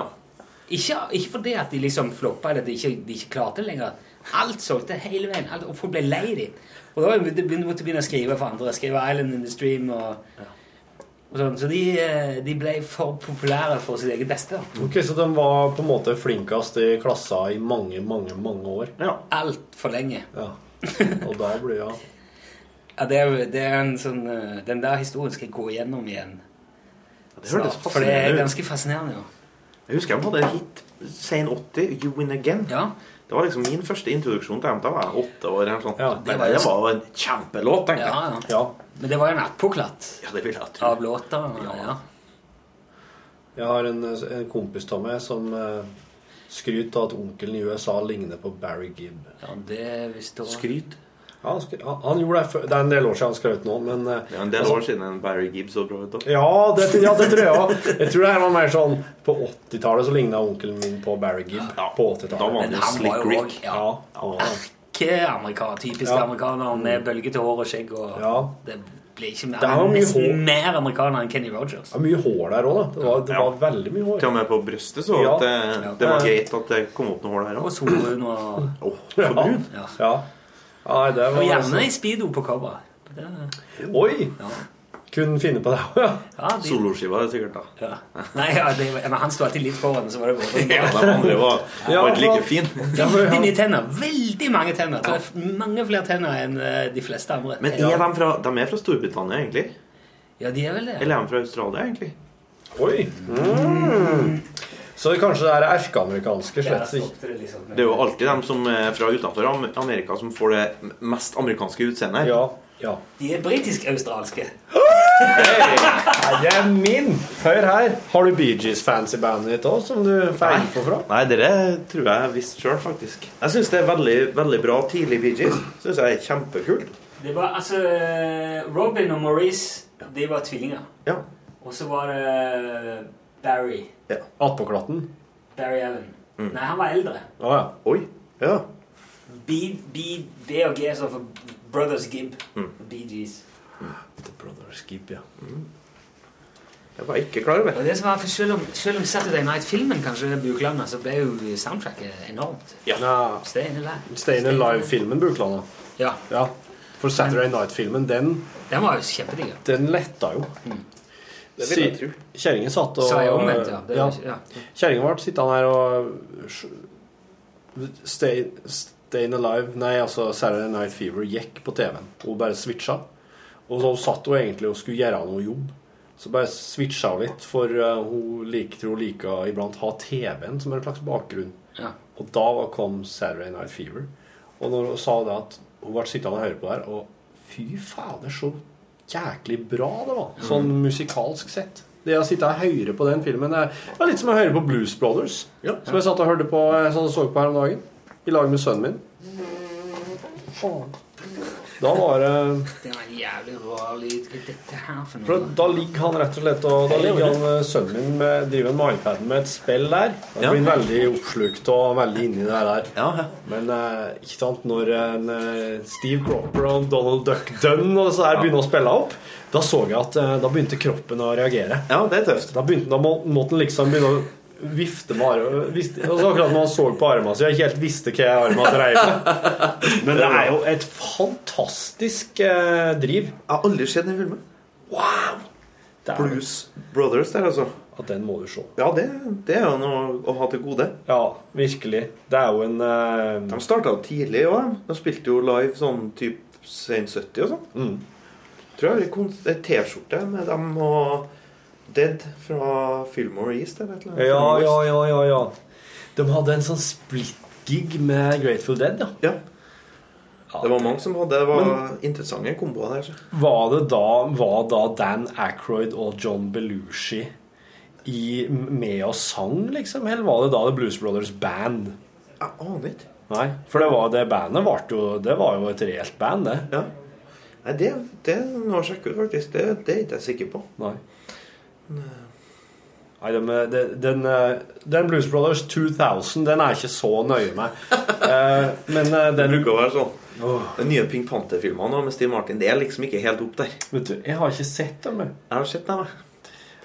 Ikke, ikke fordi at de liksom floppa eller at de ikke, de ikke klarte det lenger. Alt solgte hele veien, alt, og folk ble lei dem. Og da måtte begynne, begynne å skrive for andre. Skrive 'Island in the Stream' og, og sånn. Så de, eh, de ble for populære for sitt eget beste. Ok, Så de var på en måte flinkest i klassa i mange, mange, mange år? ja. Altfor lenge. Ja. Og da blir ja Ja, det, er, det er en sånn eh, Den der historien skal jeg gå igjennom igjen. Ja, Det hørtes snart, For det er ganske fascinerende. jo. Jeg husker jeg hadde hit sen 80, 'You Win Again'. Ja, Det var liksom min første introduksjon til dem. Da var jeg åtte år. eller sånt. Ja, det, var jo- det var jo en kjempelåt, tenkte jeg. ja. Ja. Men det var jo en attpåklatt Ja, det vil jeg tro. av låter. Ja. Jeg har en, en kompis av meg som uh, skryter av at onkelen i USA ligner på Barry Gibb. ja, det visste du. Skryt. Ja, han, han, gjorde det Det er en del år siden han skrøt nå, men ja, Det er en del år siden en Barry Gibbs så bra ut. ja det, ja, det tror jeg òg. Jeg tror det her var mer sånn På 80-tallet så ligna onkelen min på Barry Gibb. Ja, på da var 80-tallet. han jo Slick Rick. òg Ja, ja, erkeamerikaner. Typisk Ja. amerikaner med bølgete hår og skjegg. Og Ja. Det ble ikke mer, Det var han er mye nesten hår. mer amerikaner enn Kenny Rogers. Det var mye hår der òg, da. Det var, det Ja. var veldig mye hår. Til og med på brystet så Ja. at det, det var greit at det kom opp noe hår der Og òg. solbrun og, Oh, så brun. ja. Ja. Nei, det og gjerne i speedo på cover. Det- Oi! Ja. Kunne finne på det òg, ja. Ja, de, Soloskiva er det sikkert, da. ja. Nei, ja, det, men han sto alltid litt foran, så var det bare Ja, de andre var, Ja, var ikke like fin. Veldig tenner. Veldig mange tenner. Ja. det mange flere tenner enn eh, de fleste andre. Men er de, fra, de er fra Storbritannia, egentlig? Ja, de er vel det. Eller er de fra Australia, egentlig? Oi! Mm. Så kanskje det er erkeamerikanske slett ikke. det liksom. Er jo alltid de som er fra utenfor Amerika, som får det mest amerikanske utseendet. Ja. ja. De er britisk-australske. Hey, det er min! Hør her. Har du Bee Gees fancy bandet ditt òg, som du får info fra? Nei, det tror jeg visst sjøl, faktisk. Jeg syns det er veldig, veldig bra tidlig Bee Gees. Synes jeg er kjempekult. Det var altså Robin og Maurice, de var tvillinger. Ja. Og så var det Barry. Ja. Attpåklatten? Barry Allen. Nei, han var eldre. Å ja. Oi. Ja. B, B, B og G står for Brothers Gibb. Bee Gees. The Brothers Gibb, ja. Jeg var ikke klar over. Og det som var, for selv om, selv om Saturday Night-filmen kanskje ble uklandet, så ble jo soundtracket enormt. ja. Stay in Alive. Stein Alive-filmen Buklanda. Ja, Ja. For Saturday Night-filmen, den, den var jo kjempedigg. den letta jo. Det vil jeg tro. Kjerringa satt og Sa jeg omvendt, ja. Det, ja. Kjerringa ble sittende her og Stay, Stayin' Alive Nei, altså Saturday Night Fever gikk på TV-en. Hun bare switcha. Og så satt hun egentlig og skulle gjøre noe jobb. Så bare switcha hun litt, for uh, hun liker, tror hun liker iblant ha TV-en som en slags bakgrunn. Ja. Og da kom Saturday Night Fever. Og når hun sa det at hun ble sittende og høre på det her, og fy fader, så jæklig bra det var. Sånn musikalsk sett. Det å sitte og høre på den filmen er det er litt som å høre på Blues Brothers. Ja. Som jeg satt og hørte på sånn, så på her om dagen. I lag med sønnen min. Faen. Da var det Det var jævlig rar lyd. Dette her for noe? for Da ligger han rett og slett og Da ligger han eh, sønnen min med, driver med iPaden med et spill der. Da blir han veldig oppslukt og veldig inni det der. Ja, ja. Men eh, ikke sant, når en, eh, Steve Cropper og Donald Duck Dunn og disse her begynner å spille opp, da så jeg at da begynte kroppen å reagere. ja det er tøft. Da, begynte, da må, måtte han liksom begynne å vifte med armen Visste- altså Akkurat når han så på armen så jeg ikke helt visste hva armen dreier seg Men det er jo et fantastisk eh, driv. Jeg har aldri sett den filmen. Wow! Det er, Blues Brothers der, altså. at den må du se. Ja, det, det er jo noe å ha til gode. Ja, virkelig. Det er jo en eh, De starta tidlig òg. De spilte jo live sånn typ sent 70 og sånn. mm. Tror jeg har en kon- en T-skjorte med dem og Dead fra Fillmore East eller et eller annet. Ja, ja, ja, ja, ja. De hadde en sånn split-gig med Grateful Dead, ja. Ja. Det var mange som hadde Det var interessante komboer der. Var det da, var da Dan Aykroyd og John Belushi i, med og sang, liksom? Eller var det da The Blues Brothers Band? Jeg aner ikke. Nei, for det, var, det bandet var jo, det var jo et reelt band, det. Ja. Nei, det, det må jeg sjekke ut, faktisk. Det, det er ikke jeg sikker på. Nei. Nei, de, de, den, eh, den Blues Brothers 2000, den er jeg ikke så nøye med. Eh, men eh, Det den bruker å være sånn. Den nye Pink Panther-filmen med Steve Martin, det er liksom ikke helt opp der. Vet du, jeg har ikke sett dem. jeg. Jeg har sett dem.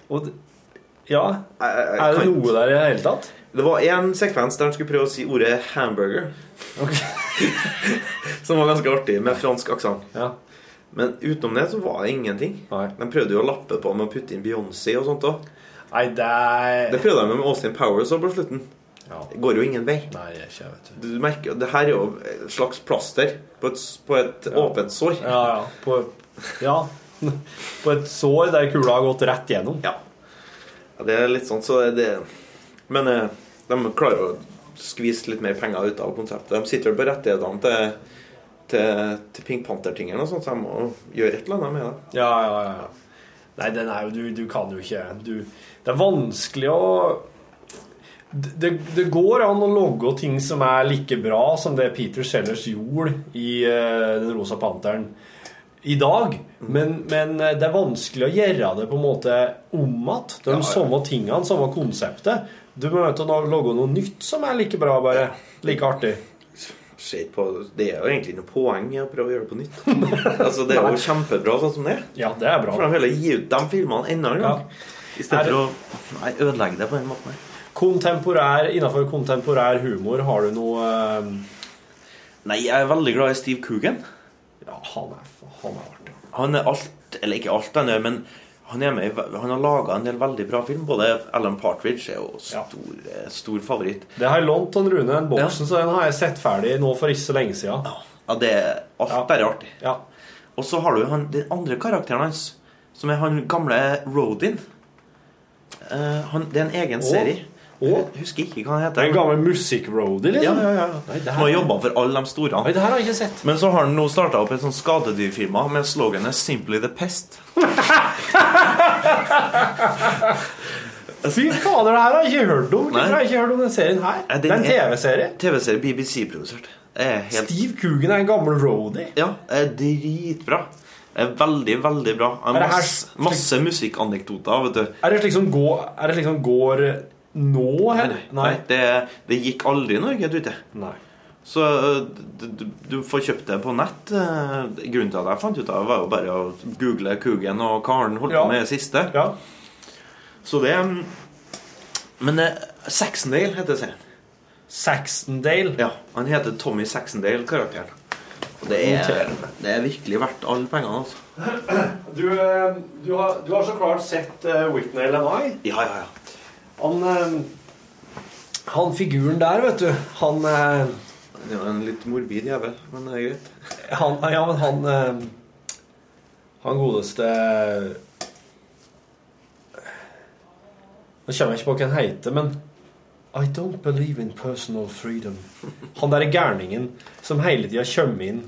Og ja, Jeg- jeg- er det noe der i det hele tatt? Det var en sekvens der han skulle prøve å si ordet 'hamburger'. Som var ganske artig, med fransk aksent. Ja. Men utenom det så var det ingenting. Nei. De prøvde jo å lappe på med å putte inn Beyoncé og sånt òg. Det Det prøvde de med Austin Powers òg på slutten. Ja. Det går jo ingen vei. Nei, ikke, vet du. Du merker, Det her er jo et slags plaster på et, på et åpent sår. Ja, ja. På, ja. på et sår der kula har gått rett gjennom. Ja. Ja, Det er litt sånn, så det Men eh, de klarer å skvise litt mer penger ut av konseptet. De sitter vel på rettighetene til, til, til Pink sånt, så jeg må gjøre et eller annet med det. Ja, ja, ja. Nei, den er jo Du, du kan jo ikke du, Det er vanskelig å det, det går an å logge ting som er like bra som det Peter Sellers gjorde i uh, Den rosa panteren i dag, men, men eh, det er vanskelig å gjøre det på en måte om igjen. De Ja, ja. samme tingene, samme konseptet. Du må logge noe nytt som er like bra, bare. Like artig. Se på, det er jo egentlig noe poeng i å prøve å gjøre det på nytt. altså, Det er jo kjempebra sånn som det. Ja, det er bra. For de vil gi ut de filmene enda en gang. I Er stedet for å nei, ødelegge det på den måten. Kontemporær, Innenfor kontemporær humor, har du noe eh, Nei, jeg er veldig glad i Steve Coogan. Ja, han er, han er artig. Han er alt, eller ikke alt han er, men han, med, han har laga en del veldig bra film. Både Alan Partridge er jo stor, ja. stor favoritt. Det har jeg lånt av Rune, den boksen, så den har jeg sett ferdig nå for ikke så lenge siden. Ja, ja det er alt Ja. bare artig. Ja. Og så har du han, den andre karakteren hans, som er han gamle Rodin. Uh, han, det er en egen Å. serie. Jeg husker ikke hva han er heter. en gammel musikk-roadie, Ja, liksom. ja, ja. Nei, det Som har jobba for alle de store. Nei, det her har jeg ikke sett. Men så har han nå starta opp et sånn skadedyrfirma med sloganet 'Simply the Pest'. Fy fader, det her har jeg ikke hørt om. Hvorfor har jeg ikke hørt om den serien her? Ja, Det er en er- TV-serie. TV-serie BBC-produsert. Er helt Steve Coogan er en gammel roadie. Ja, dritbra. Veldig, veldig bra. Her masse, masse musikkanekdoter. Er det slik som går, er det slik som går nå heller? Nei, det, det gikk aldri i Norge, du. Nei. Så øh, du, du, du får kjøpt det på nett. Eh, Grunnen til at jeg fant ut av det, var jo bare å google Coogan og Karen holdt Ja. på med det siste. Ja. Så det mm, Men uh, Saxondale heter serien. Saxondale. Ja, Han heter Tommy Saxondale, karakteren. Det er, det er virkelig verdt alle pengene. altså. Du, eh, du, har, du har så klart sett uh, Whitney LMI. Ja, ja, ja. Han, eh, han figuren der, vet du Han, eh, Det er en litt morbid jævel, men det er greit. han Ja, men han eh, Han godeste Nå kommer jeg ikke på hva han heter, men I don't believe in personal freedom. Han derre gærningen som hele tida kommer inn.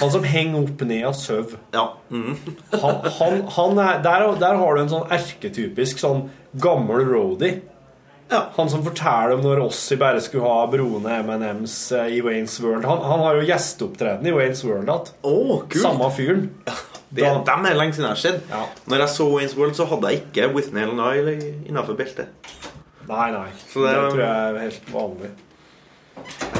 Han som henger opp ned av sover. Ja. Mm. Han, han, han er, der, der har du en sånn erketypisk sånn gammel roadie. Ja. Han som forteller om når Ossi bare skulle ha broene M&M's eh, i Waynes World. Han, han har jo gjesteopptreden i Waynes World igjen. Oh! Samme fyren. Det, er dem er lenge siden jeg har sett. Ja. Når jeg så Wayne's World, så hadde jeg ikke Whitney and Isle innafor beltet. Nei, nei. Så det, det- tror jeg er helt vanlig.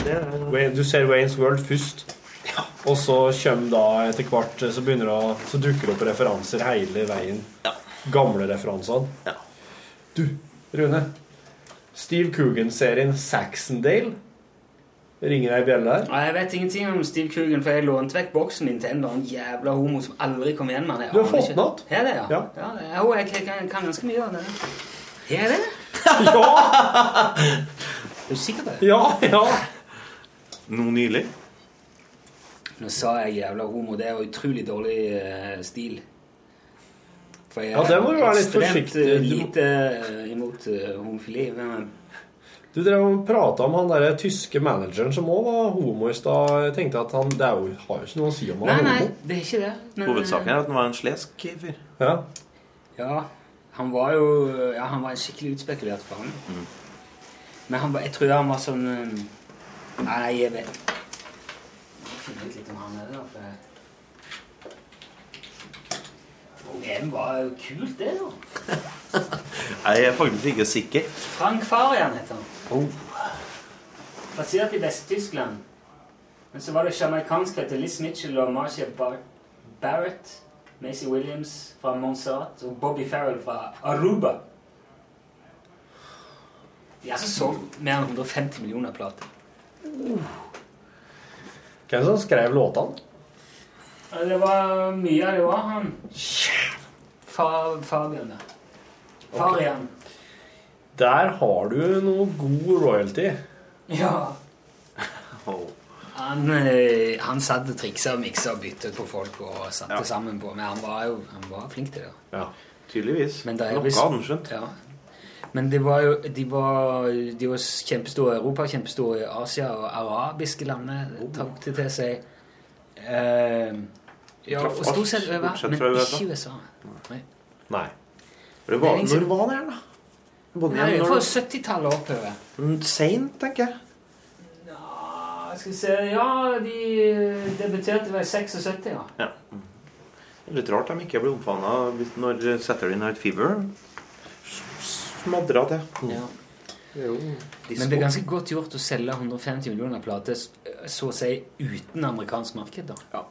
Det Du ser Waynes World først. Ja. Og så kommer da etter hvert Så begynner det Så dukker det opp referanser hele veien. Ja. Gamle referansene. Ja. Du, Rune. Steve Coogan-serien Saxondale. Ringer ei bjelle her? Nei, Jeg vet ingenting om Steve Coogan, for jeg lånte vekk boksen min til en eller annen jævla homo som aldri kom igjen med den. Du har fått den att? Har jeg det, ja? Ja. ja jo, jeg, jeg, kan- kan ganske mye av det. Har jeg det? Ja! Er du sikker på det? Ja, ja. Noe nylig. Nå sa jeg jævla homo. Det er jo utrolig dårlig uh, stil. For jeg Ja, det må du være litt forsiktig. eh, Du lite eh, imot eh, homofili. Men, Du drev og prata om han der tyske manageren som òg var homo i stad. Jeg tenkte at han Det er jo, har jo ikke noe å si om han nei, er nei, det er ikke det. Men, Hovedsaken er at han var en slesk fyr. Ja. Ja, han var jo Ja, han var en skikkelig utspekulert fang. Mm. Men han var, jeg tror han var sånn Nei, jeg vet finne ut litt om han er da, for Den var jo kult, det, da. Jeg er faktisk ikke sikker. Frank Farian heter han. Basert i Vest-Tyskland. Men så var det jamaicanske etter Liz Mitchell og Marcia Bar Barrett. Macy Williams fra Montserrat og Bobby Farrell fra Aruba. De har altså solgt mer enn 150 millioner plater. Hvem som skrev låtene? Ja, Det var mye av det var han. Fa Fabian, ja. Farian. Der har du noe god royalty. Ja. Han, eh, han satt og triksa og miksa og bytta på folk og satte sammen på. Men han var jo han var flink til det. Ja. Tydeligvis. Men det Noe hadde han skjønt. Ja. Men det var jo de var, de var kjempestore i Europa, kjempestore i Asia og arabiske landene tok det til seg. Eh, ja, og stort sett over, men ikke USA. Nei. Nei. Det var, når var det her, da? Bonnie Nei, fra når- 70-tallet og oppover. Mm, Seint, tenker jeg. Ja, skal vi se Ja, de debuterte vel i 76, ja. Ja. Litt rart de ikke ble omfavna når Saturday Night Fever smadra til. ja. Det jo Men det er ganske godt gjort å selge 150 millioner plater så å si uten amerikansk marked, da. Da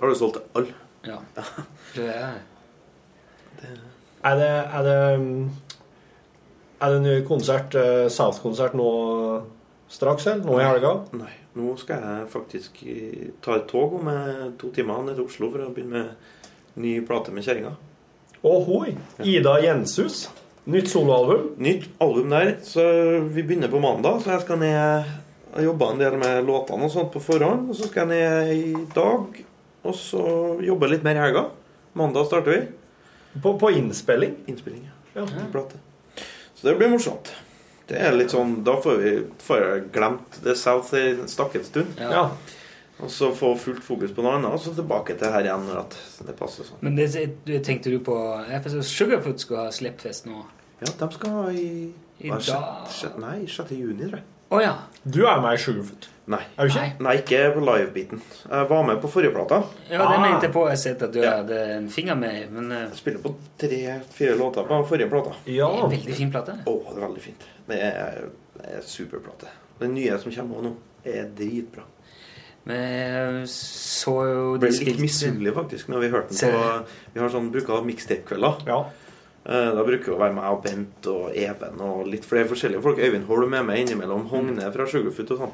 har du solgt alle. Ja. Det er Er det, er det Er det ny konsert, eh, South-konsert nå straks, eller? Nå i helga? Nei, nå skal jeg faktisk ta et tog om eh, to timer ned til Oslo for å begynne med ny plate med kjerringa. Ohoi! Ida Jenshus. Nytt soloalbum. Nytt album der, så vi begynner på mandag. Så jeg skal ned Jeg jobba en del med låtene og sånt på forhånd. Og så skal jeg ned i dag, og så jobbe litt mer i helga. Mandag starter vi. På, på innspilling. Innspilling, Ja. ja. Så det blir morsomt. Det er litt sånn Da får vi får jeg glemt The South i en stakket stund. ja. Ja. Og så få fullt fokus på noe annet, og så tilbake til her igjen når det passer sånn. Men det, det tenkte du på Sugarfoot skal ha slippfest nå. Ja, de skal ha i, I hva, dag. sjette- sjette- Nei, 6. juni, tror jeg. Å ja. Du er med i Sugarfoot. Nei. Er du ikke? Nei. Nei, ikke på live-biten. Jeg var med på forrige plata. ja, det Ah. mente jeg på. Jeg sett at du Ja. hadde en finger med. Men eh, Jeg spiller på tre-fire låter på forrige plata. Ja. det er en veldig fin plate. Å, det er veldig fint. Det er, det er superplate. Den nye som kommer nå, er dritbra. Men jeg så jo ble litt spilte misunnelig faktisk når vi hørte den på Vi har sånn bruker mixtape-kvelder. ja. Eh, Da bruker det å være meg og Bent og Even og litt flere forskjellige folk. Øyvind Holm er med innimellom. Hogne fra Sugarfoot og sånn.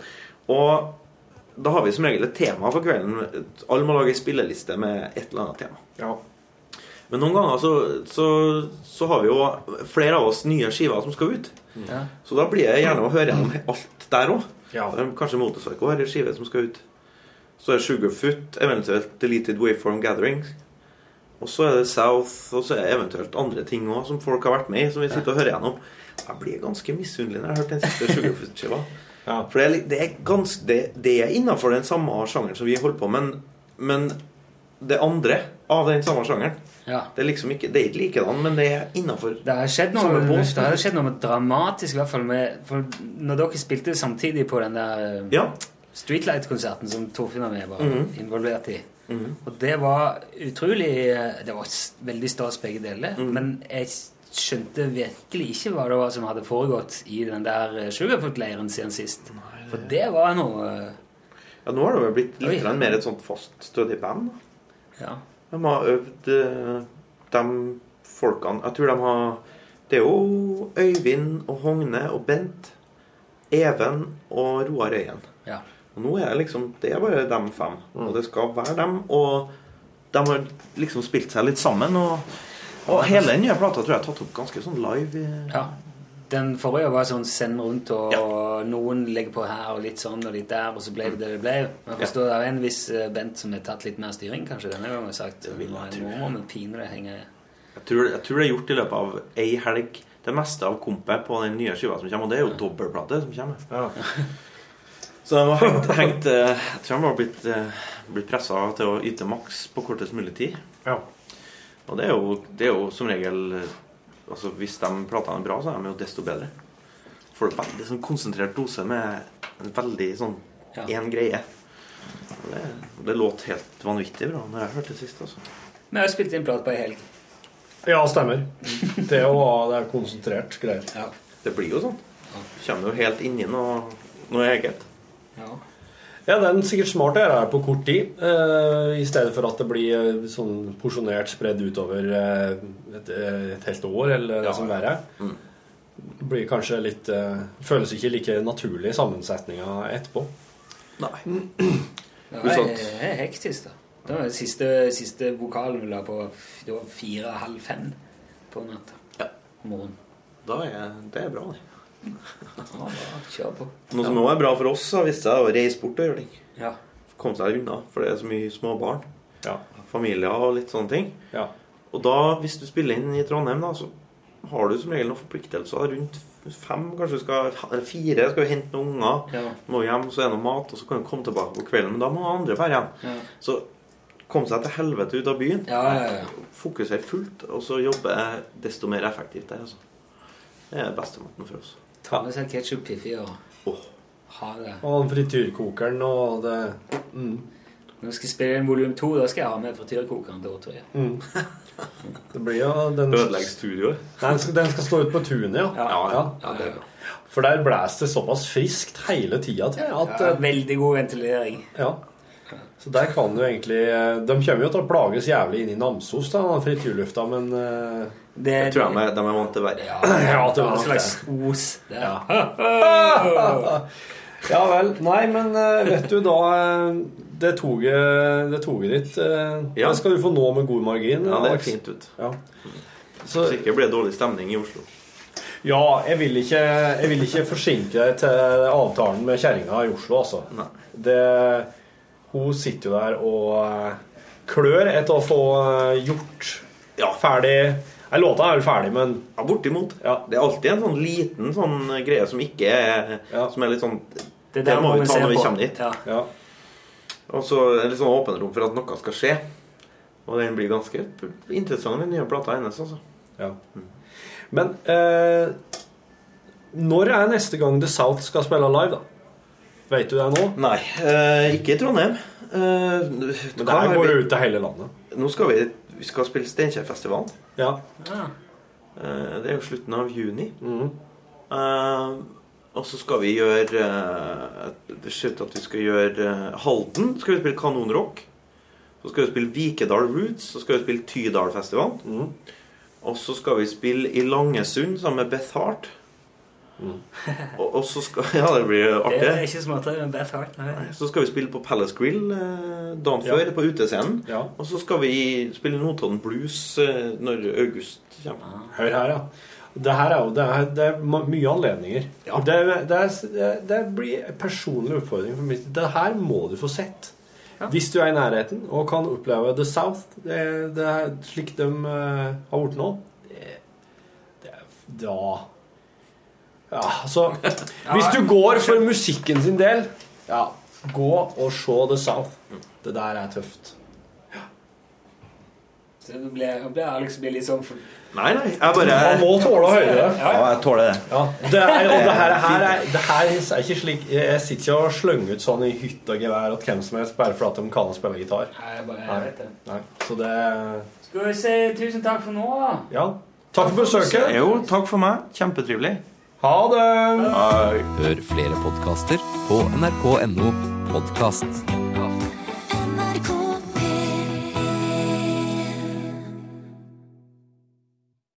Og da har vi som regel et tema for kvelden. Alle må lage en spilleliste med et eller annet tema. ja. Men noen ganger så, så, så har vi jo flere av oss nye skiver som skal ut. Ja. Så da blir det gjerne å høre gjennom alt der òg. Ja. Kanskje Motorpsycho har ei skive som skal ut. Så er det Sugarfoot, eventuelt Deleted Waveform Gathering. Og så er det South, og så er det eventuelt andre ting òg som folk har vært med i, som vi sitter og hører gjennom. Jeg blir ganske misunnelig når jeg har hørt den siste Sugarfoot-skiva. Ja. For det er, det er ganske Det, det er innafor den samme sjangeren som vi holder på med, men, men det andre av den samme sjangeren ja. Det er liksom ikke Det er ikke likedan, men det er innafor. Det har skjedd noe, det har skjedd noe dramatisk, i hvert fall med For når dere spilte samtidig på den der Ja. Streetlight-konserten som Torfinn og jeg var Mhm. involvert i. Mhm. Og det var utrolig eh, Det var veldig stas begge deler. Mm. Men jeg skjønte virkelig ikke hva det var som hadde foregått i den der eh, Sugarfoot-leiren siden sist. For det var noe eh, Ja, nå har det jo blitt litt Oi. mer et sånt fast, stødig band. Ja. De har øvd de folkene Jeg tror de har Det er jo Øyvind og Hogne og Bent, Even og Roar Øyen. ja. Og nå er det liksom Det er bare dem fem. Og det skal være dem. Og de har liksom spilt seg litt sammen. Og, og hele den nye plata tror jeg er tatt opp ganske sånn live. ja. Den forrige var sånn send rundt, og noen legger på her og litt sånn og litt der, og så ble det det det ble. Jeg forstår det er en viss eh, Bent som har tatt litt mer styring, kanskje, denne gangen. sagt Det vil jeg. Nå må vi pinadø henge Jeg tror, jeg tror det er gjort i løpet av ei helg. Det meste av kompet på den nye skiva som kommer. Og det er jo dobbeltplate som kommer. Ja. Så de har hengt, hengt Jeg tror de har blitt, eh, blitt pressa til å yte maks på kortest mulig tid. Ja. Og det er jo, det er jo som regel eh, Altså Hvis de platene er bra, så er de jo desto bedre. får du veldig sånn konsentrert dose med en veldig sånn Ja. greie. Og Det, det låt helt vanvittig bra når jeg hørte det sist. Altså. jeg har spilt inn plat på ei helg. Ja, stemmer. Det var det er konsentrert greier. Ja. Det blir jo sånn. Kommer jo helt inni noe, noe eget. Ja. Ja, det er sikkert smart å gjøre her på kort tid, eh, i stedet for at det blir eh, sånn porsjonert spredd utover eh, et, et helt år, eller det som verre er. Mm. Det blir kanskje litt Føles ikke like naturlig sammensetninga etterpå. Nei. Det er hektisk, da. Det var den siste, siste vokalen vi la på Det var fire-halv fem på natta. Ja. Morgen. Da er det er bra, det. Ja, kjør på. Noe som òg er bra for oss, har vist seg å reise bort og gjøre ting. Ja. Komme seg unna, for det er så mye små barn. Ja. Familier og litt sånne ting. Ja. Og da, hvis du spiller inn i Trondheim, da, så har du som regel noen forpliktelser rundt fem, kanskje du skal, eller fire. Skal jo hente noen unger, Ja. må hjem, så er det noe mat, og så kan du komme tilbake på kvelden. Men da må andre dra hjem. Ja. Så komme seg til helvete ut av byen. Ja, ja, ja. Fokusere fullt, og så jobbe desto mer effektivt der. Altså. Det er bestemåten for oss. Ta med seg ketsjup Piffi og oh. ha det. Og frityrkokeren og det mm. Når vi skal spille inn volum to, da skal jeg ha med frityrkokeren til tror jeg. Mm. Det blir jo den, Ødelegger studioet. den, skal, den skal stå ute på tunet, ja. Ja, ja, ja, det er bra. For der blåser det såpass friskt hele tida til at Ja, eh, veldig god ventilering. Ja. Så der kan du egentlig eh, De kommer jo til å plages jævlig inn i Namsos, da, frityrlufta, men Det Jeg tror de er, de er vant til å Ja, Ja, det var en slags os. Ja. Ja vel. Nei, men eh, vet du da eh, Det toget, det toget ditt eh, Ja. Det skal du få nå med god margin. Ja, det er fint ut. Ja. Så, ikke blir det dårlig stemning i Oslo. ja, jeg vil ikke, jeg vil ikke forsinke deg til avtalen med kjerringa i Oslo, altså. Nei. Det, hun sitter jo der og klør etter å få gjort Ja. ferdig Nei, Låta er vel ferdig, men Ja, bortimot. Ja. Det er alltid en sånn liten sånn greie som ikke er Ja. Som er litt sånn Det Det må vi ta når vi kommer dit. Ja. ja. Og så er det litt sånn åpent rom for at noe skal skje. Og den blir ganske interessant, den nye plata hennes. altså. Ja. Men eh, når er neste gang The South skal spille live, da? Vet du det nå? Nei, eh, ikke i Trondheim. Eh, Men det her går vi- ut til hele landet. Nå skal vi, vi skal spille Steinkjerfestivalen. Ja. Ja. Uh, det er jo slutten av juni. Mhm. Uh, og så skal vi gjøre uh, Det ser ut til at vi skal gjøre eh, Halden. skal vi spille kanonrock. Så skal vi spille Vikedal Roots. Så skal vi spille Tydalfestivalen. Mm. Og så skal vi spille i Langesund sammen med Beth Hart. Og, og så skal Ja, det blir Det er artig. ikke smartere enn Beth Hart. Nei. Så skal vi spille på Palace Grill eh, dagen Ja. på utescenen. Ja. Og så skal vi spille Notodden Blues eh, når august kommer. Hør her, ja. Det her er jo det er, det er mye anledninger. Ja. Det, det, er, det blir en personlig utfordring for meg. Det her må du få sett. Hvis du er i nærheten og kan oppleve The South, det, det er slik de uh, har gjort nå det, det, Da Ja, altså Hvis du går for musikken sin del, ja, gå og se The South. Det der er tøft. Så det blir, det Alex ble litt sånn for... Nei, nei. Jeg bare Man må tåle å høre det. Ja, jeg tåler det. Ja, det, er, og det her, her er, det her er ikke slik Jeg sitter ikke og slenger ut sånn i hytte og gevær at hvem som helst bare for at de kan spille gitar. Nei, jeg bare, jeg vet det. Nei, så det Skal vi si tusen takk for nå, da? Ja. Takk for besøket. Jo, takk for meg. Kjempetrivelig. Ha det! Hør flere podkaster på nrk.no podkast.